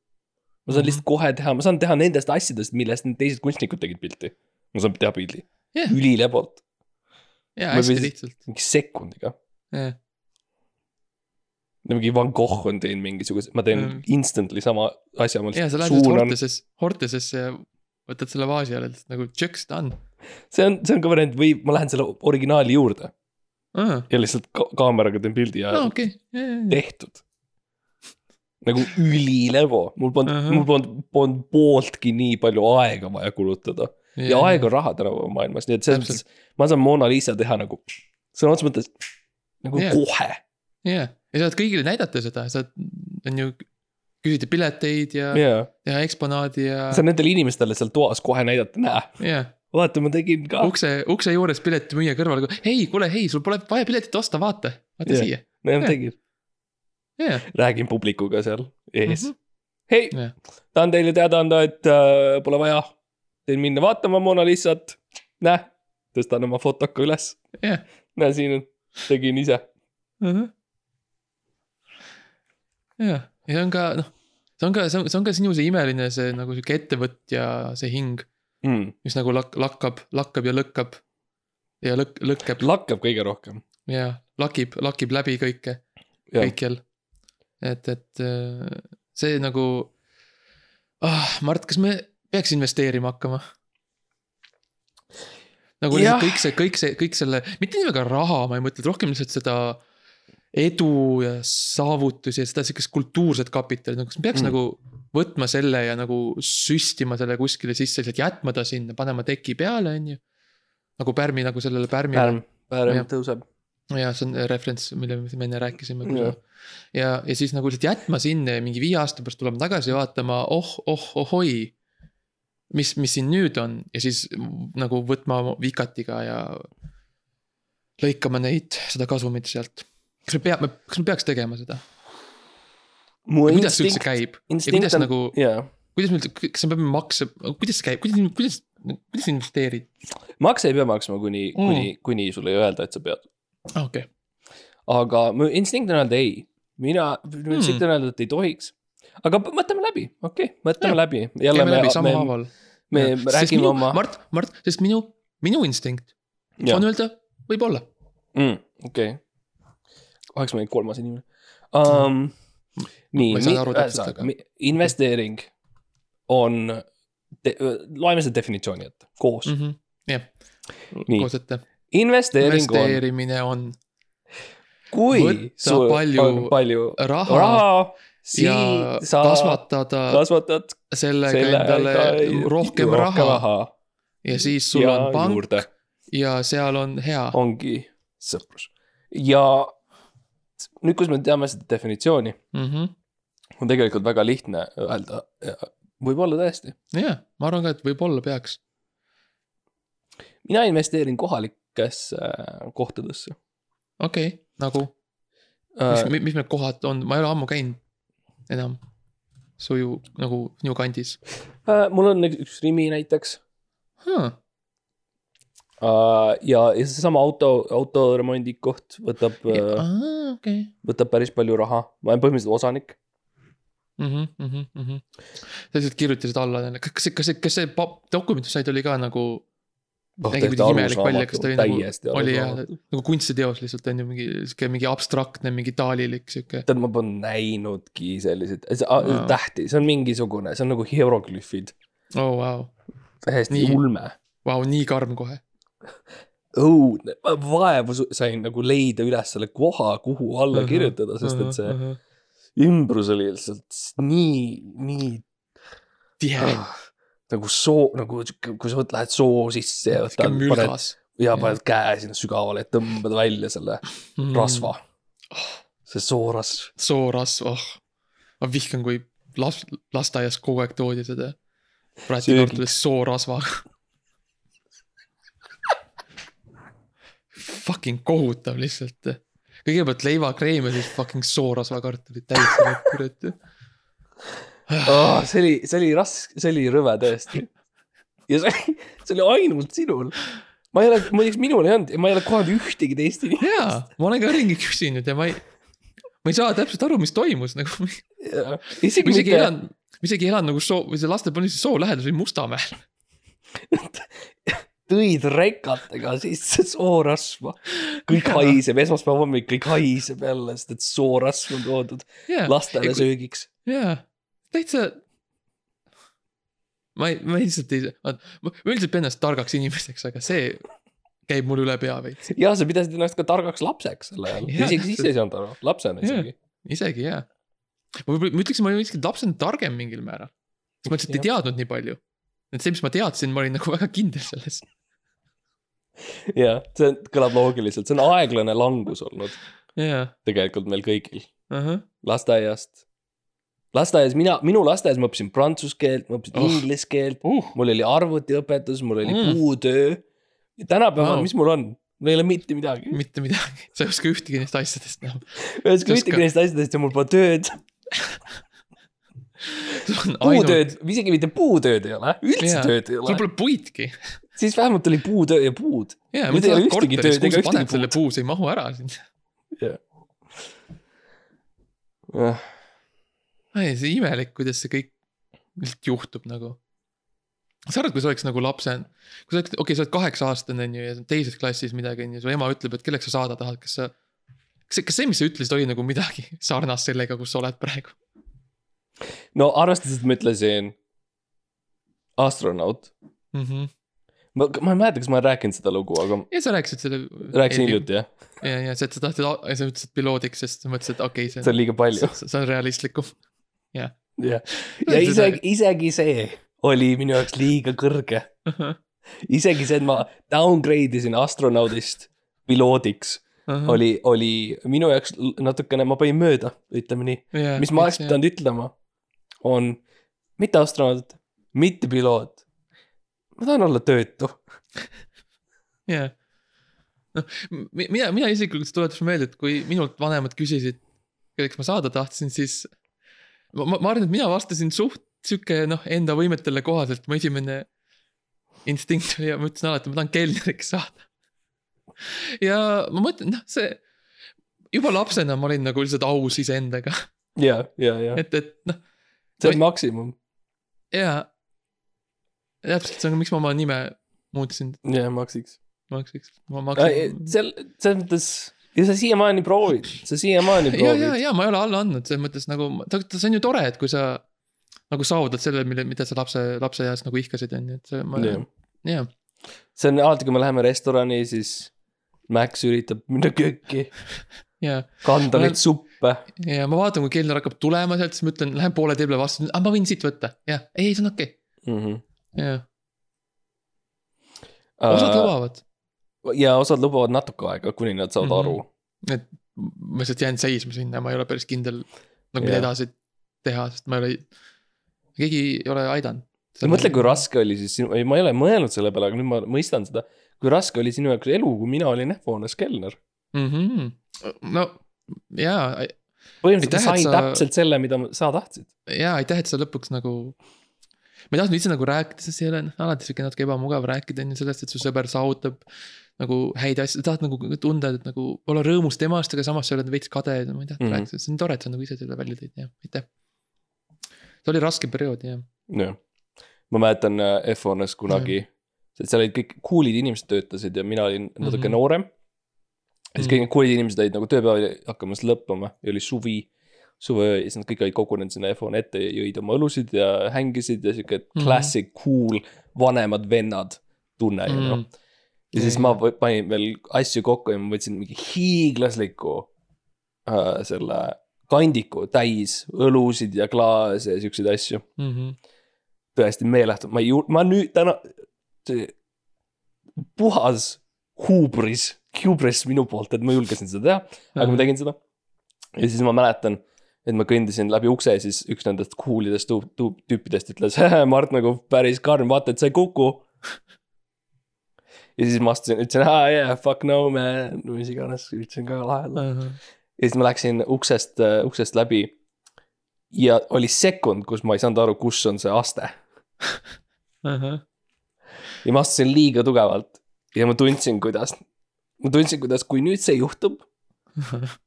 B: ma saan
C: Mhm.
B: lihtsalt kohe teha, ma saan teha nendest asjadest, millest need teised kunstnikud tegid pilti. ma saan teha pildi
C: Jah.
B: ülilebalt,
C: ja
B: Ma
C: hästi lihtsalt,
B: mingi sekundiga.
C: jah,
B: mingi Van Gogh on teinud mingisuguse, ma teen
C: Mm.
B: instantly sama asja, ma
C: ja sa
B: lihtsalt
C: lähed nüüd
B: suunan.
C: Horteses, Hortesesse ja võtad selle vaasi alla, lihtsalt nagu tšõks ta on
B: see on, see on ka variant või ma lähen selle originaali juurde
C: ah,.
B: ja lihtsalt ka kaameraga teen pildi ja
C: no okay.,
B: tehtud. nagu ülilevo, mul polnud uh. -huh. mul polnud, polnud pooltki nii palju aega vaja kulutada ja, ja aeg on raha tänapäeva maailmas, nii et selles mõttes ma saan Mona Lisa teha nagu sõna otseses mõttes nagu yeah. kohe.
C: jah, ja saad kõigile näidata seda, saad, on ju, küsida pileteid ja yeah.
B: ja
C: teha eksponaadi ja,
B: saan nendele inimestele seal toas kohe näidata, näe,
C: jah,
B: vaata, ma tegin ka.
C: ukse, ukse juures piletimüüja kõrval, hei, kuule, hei, sul pole vaja piletit osta, vaata, vaata
B: Jah.
C: siia,
B: ma
C: jah.
B: tegin,
C: jah,
B: räägin publikuga seal ees mm. -hmm. hei
C: jah,
B: tahan teile teada anda, et äh, pole vaja teil minna vaatama Mona Lisat. näe, tõstan oma fotoka üles,
C: jah.
B: näe siin on, tegin ise.
C: jah, ja see on ka noh, see on ka, see on, see on ka sinu see imeline see nagu sihuke ettevõtja see hing,
B: Mm.
C: mis nagu lak-, lakkab, lakkab ja lõkkab. ja lõk-, lõkkab
B: lakkab kõige rohkem.
C: ja lakib, lakib läbi kõike,
B: Jah.
C: kõikjal. et, et äh, see nagu ah,, Mart, kas me peaks investeerima hakkama? nagu
B: Jah.
C: lihtsalt kõik see, kõik see, kõik selle, mitte nii väga raha, ma ei mõtle, rohkem lihtsalt seda edu ja saavutusi ja seda sihukest kultuurset kapitali, nagu kas me peaks
B: Mm.
C: nagu võtma selle ja nagu süstima selle kuskile sisse, lihtsalt jätma ta sinna, panema teki peale, on ju. nagu pärmi nagu sellele pärmile.
B: pärm, pärm
C: Jah.
B: tõuseb.
C: ja see on referents, mille me enne rääkisime
B: Jah..
C: ja, ja siis nagu lihtsalt jätma sinna ja mingi viie aasta pärast tulema tagasi ja vaatama, oh, oh, ohoi. mis, mis siin nüüd on ja siis nagu võtma vikatiga ja lõikama neid, seda kasumit sealt. Kas me peame, kas me peaks tegema seda? kuidas see üldse käib? ja kuidas
B: on
C: nagu,
B: jaa,
C: kuidas me kas me peame makse, kuidas see käib, kuidas, kuidas, kuidas investeerid?
B: makse ei pea maksma, kuni
C: Mm.
B: kuni, kuni sulle ei öelda, et sa pead.
C: Ah, okei,
B: aga mu instinkt on öelda ei. mina, mu instinkt on öelda, et ei tohiks. aga mõtleme läbi, okei okay,, mõtleme
C: Jah.
B: läbi. jälle me me, me räägime oma.
C: Mart, Mart, sest minu, minu instinkt on öelda, võib-olla.
B: mm,. okei okay.. Nüüd kolmas inimene um,. nii,
C: aga-
B: investeering on, loeme selle definitsiooni ette koos mm..
C: jah,
B: nii,
C: koos ette.
B: investeering on,
C: investeerimine on
B: kui sul
C: palju
B: on palju
C: raha,
B: raha,
C: ja
B: sa
C: kasvatada
B: kasvatad
C: sellega
B: selle
C: endale rohkem raha ja siis sul
B: ja
C: on pank
B: juurde
C: ja seal on hea.
B: ongi sõprus. ja nüüd, kus me teame seda definitsiooni,
C: Mhm.
B: on tegelikult väga lihtne öelda, võib-olla tõesti.
C: jah, ma arvan ka, et võib-olla peaks.
B: mina investeerin kohalikesse äh, kohtadesse
C: okei okay,, nagu,
B: äh,.
C: mis, mis need kohad on, ma ei ole ammu käinud enam. suju nagu sinu kandis
B: Äh, mul on üks- üks Rimi näiteks
C: huh..
B: Äh, ja, ja seesama auto, autoremondikoht võtab äh,,
C: okei.
B: võtab päris palju raha, ma olen põhimõtteliselt osanik.
C: Mhm, sa lihtsalt kirjutasid alla kas see, kas see, kas see dokument, mis said, oli ka nagu, nägi kuidagi imelik välja, kas ta oli nagu, oli jah, nagu kunstiteos lihtsalt on ju mingi sihuke mingi abstraktne, mingi taalilik sihuke.
B: tead, ma pole näinudki selliseid, tähti, see on mingisugune, see on nagu hieroglüüfid,
C: oh vau,
B: täiesti
C: Nii.
B: ulme.
C: vau, nii karm kohe.
B: õudne, vaevu sain nagu leida üles selle koha, kuhu alla
C: Mhm,
B: kirjutada, sest et see ümbrus oli lihtsalt nii, nii
C: tihe,
B: ah, nagu soo, nagu kui sa lähed soo sisse ja võtad, paned ja paned käe sinna sügavale ja tõmbad välja selle
C: Mm.
B: rasva. see soorasv.
C: soorasv, oh. ma vihkan, kui laps, lasteaias kogu aeg toodi seda. Praetikartulist soorasvaga. Fucking kohutav lihtsalt. kõigepealt leivakreem ja siis fucking soorasvakartulid täitsa lõpp, kurat.
B: Oh, see oli, see oli raske, see oli rõve tõesti. ja see oli, see oli ainult sinul. ma ei ole, muideks minul ei olnud ja ma ei ole kohanud ühtegi teist inimest.
C: jaa, ma olen ka ringi küsinud ja ma ei, ma ei saa täpselt aru, mis toimus nagu.
B: isegi
C: ma
B: mitte,
C: elan, ma isegi elan nagu soo, või see lastepoiss soo lähedal, see oli Mustamäel.
B: tõid rekatega sisse soorasva. kõik haiseb, esmaspäeva hommik kõik haiseb jälle, sest et soorasv on toodud
C: jaa,
B: lastele söögiks.
C: jaa, täitsa. ma ei, ma lihtsalt ei, ma üldiselt pean ennast targaks inimeseks, aga see käib mul üle pea veits.
B: ja sa pidasid ennast ka targaks lapseks sel ajal,
C: Jaa,
B: isegi siis ei saanud aru, lapsena isegi.
C: isegi jaa. ma võib-olla, ma ütleksin, ma olin isegi lapsena targem mingil määral. sest ma lihtsalt ei teadnud nii palju. et see, mis ma teadsin, ma olin nagu väga kindel selles.
B: jah, see kõlab loogiliselt, see on aeglane langus olnud
C: jaa,
B: tegelikult meil kõigil
C: ahah,
B: lasteaiast. lasteaias mina, minu lasteaias ma õppisin prantsuse keelt, ma õppisin
C: Oh.
B: inglise keelt,
C: uh,
B: mul oli arvutiõpetus, mul oli
C: Mm.
B: puutöö. tänapäeval
C: Wow.
B: mis mul on? mul ei ole mitte midagi.
C: mitte midagi, sa ei oska ühtegi neist asjadest enam.
B: ühesõnaga
C: Oska-
B: ühtegi neist asjadest ja mul pole tööd. puutööd, isegi mitte puutööd ei ole, üldse
C: Jaa.
B: tööd ei
C: sul
B: ole.
C: pole puidki.
B: Siis vähemalt oli puutöö ja puud. Nüüd
C: mõtle
B: ei ole ühtegi tööd ega ühtegi
C: selle puu, see ei mahu ära sind. ei, see imelik, kuidas see kõik lihtsalt juhtub nagu. sa arvad, kui sa oleks nagu lapse, kui sa oled, okei okay,, sa oled kaheksa aastane on ju ja teises klassis midagi on ju, su ema ütleb, et kelleks sa saada tahad, kas sa. kas see, kas see, mis sa ütlesid, oli nagu midagi sarnast sellega, kus sa oled praegu?
B: no arvestades, et ma ütlesin astronaut.
C: Mm -hmm.
B: ma, ma ei mäleta, kas ma olen rääkinud seda lugu, aga
C: ja sa rääkisid selle.
B: rääkisin. hiljuti jah,
C: ja, ja sa, sa tahtsid, sa ütlesid piloodiks, sest sa mõtlesid, et okei okay,, see
B: on liiga palju.
C: see on realistlikum.
B: jah, ja isegi, isegi see oli minu jaoks liiga kõrge. isegi see, et ma downgrade isin astronaudist piloodiks oli, oli minu jaoks natukene, ma panin mööda, ütleme nii. mis ma oleks pidanud ütlema, on mitte astronaut, mitte piloot. Ma tahan olla töötu.
C: jah. noh, mina, mina isiklikult tuletas meelde, et kui minult vanemad küsisid, kelleks ma saada tahtsin, siis ma, ma, ma arvan, et mina vastasin suht sihuke noh, enda võimetele kohaselt, mu esimene instinkt oli ja ma ütlesin alati, ma tahan kelneriks saada. ja ma mõtlen, noh, see juba lapsena ma olin nagu lihtsalt aus iseendaga,
B: ja, ja, ja
C: et, et noh,
B: see on maksimum.
C: ja. täpselt, see on, miks ma oma nime muutsin,
B: ja maksiks.
C: ma oleks üks, ma maksin.
B: seal, selles mõttes ja sa siiamaani proovid, sa siiamaani
C: ja, ja,
B: proovid.
C: ja ma ei ole alla andnud, selles mõttes nagu, see on ju tore, et kui sa nagu saavutad selle, mille, mida sa lapse, lapseeas nagu ihkasid, on ju, et see, ma,
B: Jah.
C: jah.
B: see on alati, kui me läheme restorani, siis Max üritab minna kööki,
C: ja,
B: kanda neid suppe.
C: ja ma vaatan, kui kelner hakkab tulema sealt, siis ma ütlen, lähen poole tee peale vastu, ah ma võin siit võtta, jah, ei, see on okei okay., jah. osad
B: Äh,
C: lubavad,
B: ja osad lubavad natuke aega, kuni nad saavad
C: Mhm.
B: aru.
C: et ma lihtsalt jään seisma sinna, ma ei ole päris kindel nagu mida edasi teha, sest ma ei ole, keegi ei ole aidanud.
B: mõtle, kui raske oli siis sinu, ei, ma ei ole mõelnud selle peale, aga nüüd ma mõistan seda. kui raske oli sinu jaoks elu, kui mina olin F1-s kelner.
C: mm. -hmm. no jaa,
B: põhimõtteliselt
C: et
B: sain
C: sa-
B: täpselt selle, mida sa tahtsid.
C: jaa, aitäh, et sa lõpuks nagu. Ma ei tahtnud üldse nagu rääkida, sest see ei ole noh, alati sihuke natuke ebamugav rääkida on ju sellest, et su sõber saavutab. nagu häid asju, tahad nagu tunda, et nagu olla rõõmus temast, aga samas sa oled veits kade, ma ei tahtnud mm
B: Mhm.
C: -hmm. rääkida, see on tore, et sa nagu ise selle välja tõid, jah, aitäh. see oli raske periood, jah.
B: jah, ma mäletan äh, F1-s kunagi, seal olid kõik cool'id inimesed töötasid ja mina olin natuke
C: Mhm.
B: noorem. ja siis
C: Mhm.
B: kõik need cool'id inimesed olid nagu tööpäev oli hakkamas lõppema ja oli suvi, suveöö ja siis nad kõik olid kogunenud sinna F1 ette ja jõid oma õlusid ja hängisid ja sihuke
C: Mhm.
B: classic cool vanemad vennad tunne ju noh. ja siis ma panin veel asju kokku ja ma võtsin mingi hiiglasliku äh, selle kandiku täis õlusid ja klaase ja siukseid asju.
C: Mm -hmm.
B: tõesti meeletu, ma ei ju-, ma nüüd täna, puhas huubris, hubris minu poolt, et ma julgesin seda teha, aga ma tegin seda. ja siis ma mäletan, et ma kõndisin läbi ukse ja siis üks nendest coolidest tüüpidest ütles, Mart nagu päris karm, vaata, et sa ei kuku. ja siis ma astusin, ütlesin, aa yeah, fuck no man, mis iganes, ütlesin ka lahedalt. ja siis ma läksin uksest, uksest läbi. ja oli sekund, kus ma ei saanud aru, kus on see aste ja ma astusin liiga tugevalt ja ma tundsin, kuidas, ma tundsin, kuidas, kui nüüd see juhtub,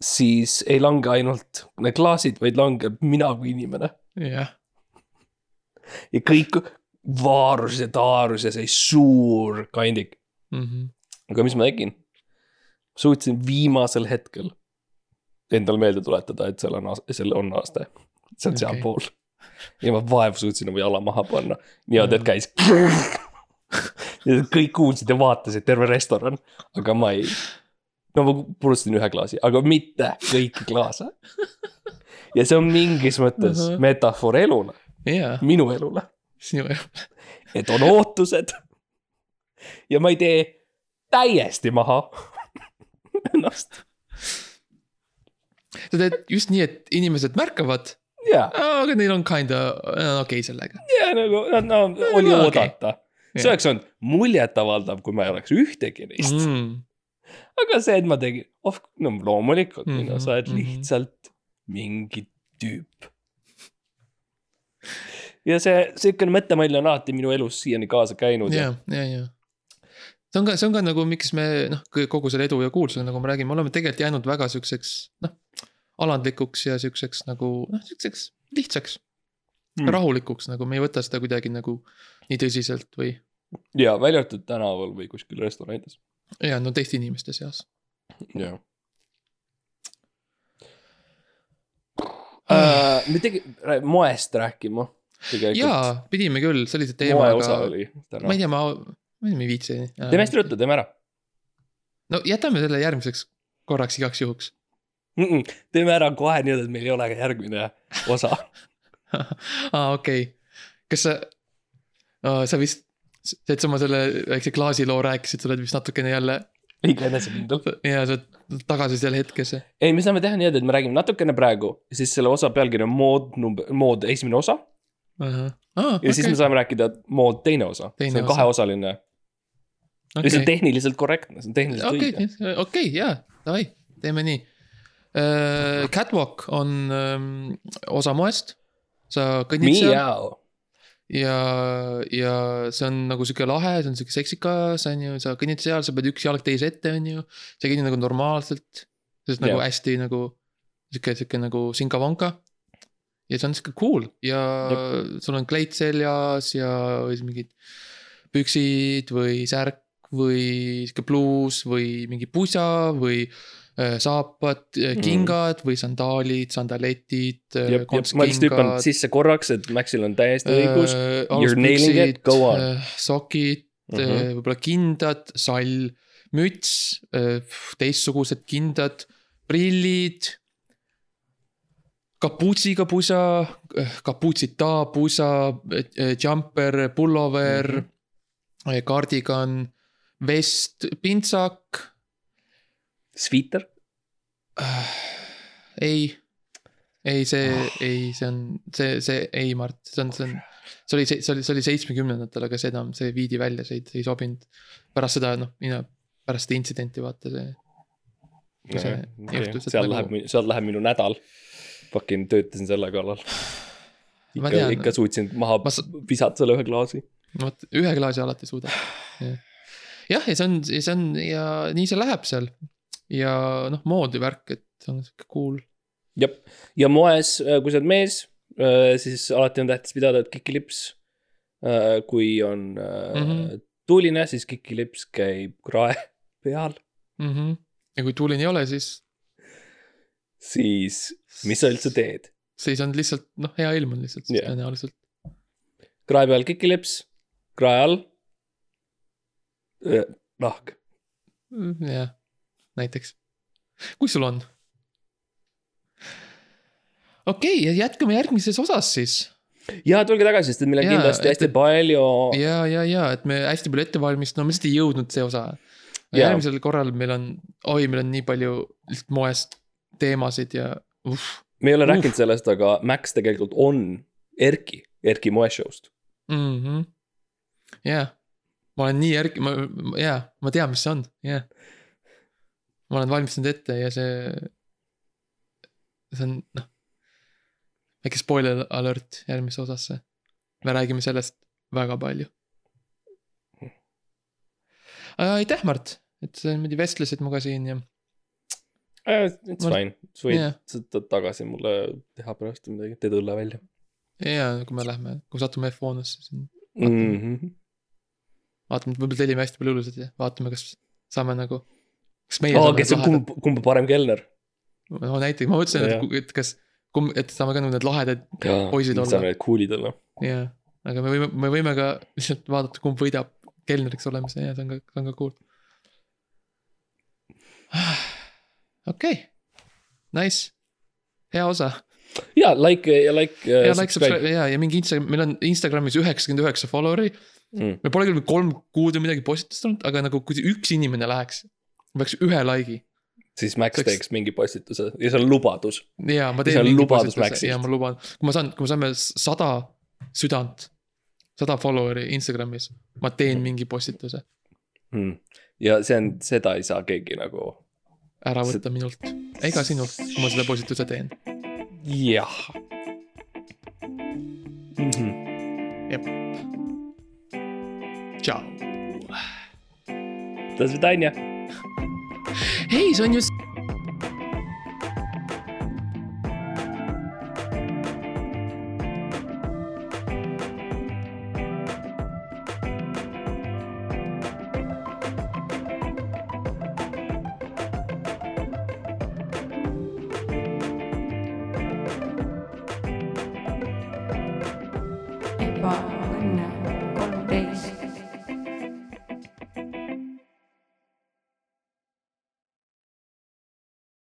B: siis ei lange ainult need klaasid, vaid langeb mina kui inimene
C: jah,
B: ja kõik vaarus ja taarus ja see suur kandik.
C: Mhm.
B: aga mis ma tegin? suutsin viimasel hetkel endale meelde tuletada, et seal on, seal on aste, see on
C: Okei.
B: sealpool. ja ma vaevu suutsin oma jala maha panna, niimoodi, et käis. ja kõik kuulsid ja vaatasid, terve restoran, aga ma ei. No ma purustasin ühe klaasi, aga mitte kõiki klaase. ja see on mingis mõttes
C: Ahah.
B: metafoor elule,
C: jaa,
B: minu elule,
C: sinu,
B: et on ootused. ja ma ei tee täiesti maha ennast
C: sa teed just nii, et inimesed märkavad,
B: ja,
C: aga neil on kinda okei okay sellega
B: ja nagu no, no, oli
C: No,
B: oodata. see
C: Jah.
B: oleks olnud muljetavaldav, kui ma ei oleks ühtegi neist mm..
C: mm..
B: aga see, et ma tegin, oh, no loomulikult mm,
C: Mhm,
B: -hmm, no, sa oled
C: mhm.
B: lihtsalt mingi tüüp. ja see, sihukene mõttemall on alati minu elus siiani kaasa käinud
C: ja, ja, ja. see on ka, see on ka nagu, miks me noh, kogu selle edu ja kuulsusega, nagu me räägime, oleme tegelikult jäänud väga siukseks noh. alandlikuks ja siukseks nagu noh, siukseks lihtsaks
B: Mm.
C: mm., rahulikuks nagu me ei võta seda kuidagi nagu nii tõsiselt või.
B: ja välja arvatud tänaval või kuskil restoranides.
C: Ja no teiste inimeste seas.
B: jah uh,. me tegime, moest rääkima
C: jaa, pidime küll, see oli see teema, aga
B: oli
C: ma ei. tea, ma, ma ei viitsi.
B: teeme hästi ruttu, teeme ära
C: no jätame selle järgmiseks korraks igaks juhuks.
B: mm. -mm. teeme ära kohe niimoodi, et meil ei ole ka järgmine osa.
C: aa, okei. kas sa, sa vist et sa oma selle väikse klaasiloo rääkisid, sa oled vist natukene jälle
B: liiga enesekindel.
C: ja sa oled tagasi seal hetkes.
B: ei, me saame teha niimoodi, et me räägime natukene praegu siis selle osa pealkiri on mood number, mood esimene osa
C: Ah,
B: ja siis me saame rääkida mood teine osa. See on
C: osa.
B: kaheosaline okay., ja see on tehniliselt korrektne, see on tehniliselt
C: okei
B: õige.,
C: okei, jaa, davai, teeme nii. Catwalk on ähm, osa moest, sa kõnnid seal
B: Miau.
C: ja, ja see on nagu sihuke lahe, see on sihuke seksikas, on ju, sa kõnnid seal, sa pead üks jalg teise ette, on ju. sa ei kõnni nagu normaalselt, sest nagu
B: Jah.
C: hästi nagu sihuke, sihuke nagu sinka-vonka. ja see on sihuke cool ja sul on kleit seljas ja või siis mingid püksid või särk või sihuke pluus või mingi pusa või äh, saapad,
B: Mm.
C: kingad või sandaalid, sandaletid.
B: ma lihtsalt hüppan sisse korraks, et Maxil on täiesti õigus. You're nailing it, go on..
C: sokid mm. -hmm. võib-olla kindad, sall, müts, teistsugused kindad, prillid. kapuutsiga pusa, kapuutsita pusa, jumper, pullover mm. -hmm. kardigan, vest, pintsak
B: Sviiter.
C: ei, ei, see
B: Ah.
C: ei, see on, see, see ei, Mart, see on, see on. see oli, see oli, see oli seitsmekümnendatel, aga see enam, see viidi välja, see ei, ei sobinud. pärast seda, noh, mina, pärast seda intsidenti vaata see. see juhtus, et
B: seal
C: nagu-
B: läheb, seal läheb minu nädal. Fucking töötasin selle kallal. Ikka ikka suutsin maha
C: Ma sa-
B: visata selle ühe klaasi.
C: vot ühe klaasi alati suudab. jah, ja see on, see on ja nii see läheb seal. Ja noh, moodi värk, et on sihuke cool.
B: jah, ja moes, kui sa oled mees, siis alati on tähtis pidada, et kikilips. kui on mm. -hmm. tuuline, siis kikilips käib krae peal,
C: mm. -hmm. ja kui tuuline ei ole, siis,
B: siis mis sa üldse teed?
C: siis on lihtsalt noh, hea ilm on lihtsalt yeah. tõenäoliselt.
B: krae peal kikilips, krae all. nahk.
C: Mm, jah, näiteks. kui sul on? okei okay,, jätkame järgmises osas siis.
B: ja tulge tagasi, sest et meil on kindlasti
C: et-
B: hästi palju.
C: ja, ja, ja et me hästi palju ette valmistame, me lihtsalt ei jõudnud see osa. Järgmisel korral meil on, oi, meil on nii palju lihtsalt moest teemasid ja uh,.
B: me ei ole
C: Uh.
B: rääkinud sellest, aga Max tegelikult on Erki, Erki moeshow'st.
C: mm. -hmm. jah, ma olen nii järgi, ma, jaa, ma tean, mis see on, jah. Ma olen valmistanud ette ja see, see on noh, väike spoiler alert järgmisse osasse. me räägime sellest väga palju. aitäh, Mart, et sa niimoodi vestlesid minuga siin ja
B: It's
C: Ma-
B: fine, sa võid yeah. tagasi mulle teha pärast midagi, teed õlle välja
C: ja kui me lähme, kui satume F1-sse, siis
B: mm. -hmm.
C: vaatame, võib-olla tellime hästi palju õlusid ja vaatame, kas saame nagu. Kas meie
B: Oh, kes on kumb, kumb parem kelner?
C: no näiteks ma mõtlesin, et, et kas, et saame ka nagu need lahedad Poisid olla.
B: saame need cool'id olla.
C: ja, aga me võime, me võime ka lihtsalt vaadata, kumb võidab kelneriks olemise ja see on ka, see on ka cool. okei, nice, hea osa
B: ja like ja like.
C: ja like, subscribe ja, ja mingi Instagram, meil on Instagramis üheksakümmend üheksa follower'i.
B: Mm.
C: me pole küll kolm kuud või midagi postitanud, aga nagu kui üks inimene läheks, peaks ühe like'i .
B: siis Max
C: Seks-
B: teeks mingi postituse ja see on lubadus .
C: ja ma
B: See
C: teen
B: on
C: mingi
B: lubadus
C: postituse
B: Maxilt.
C: ja ma luban , kui ma saan , kui me saame sada südant , sada follower'i Instagramis , ma teen mingi postituse ,
B: Mm. ja see on , seda ei saa keegi nagu .
C: ära
B: See-
C: võtta minult ega sinult , kui ma seda postituse teen .
B: jah mm . -hmm.
C: tšau .
B: До свидания .
C: hei, see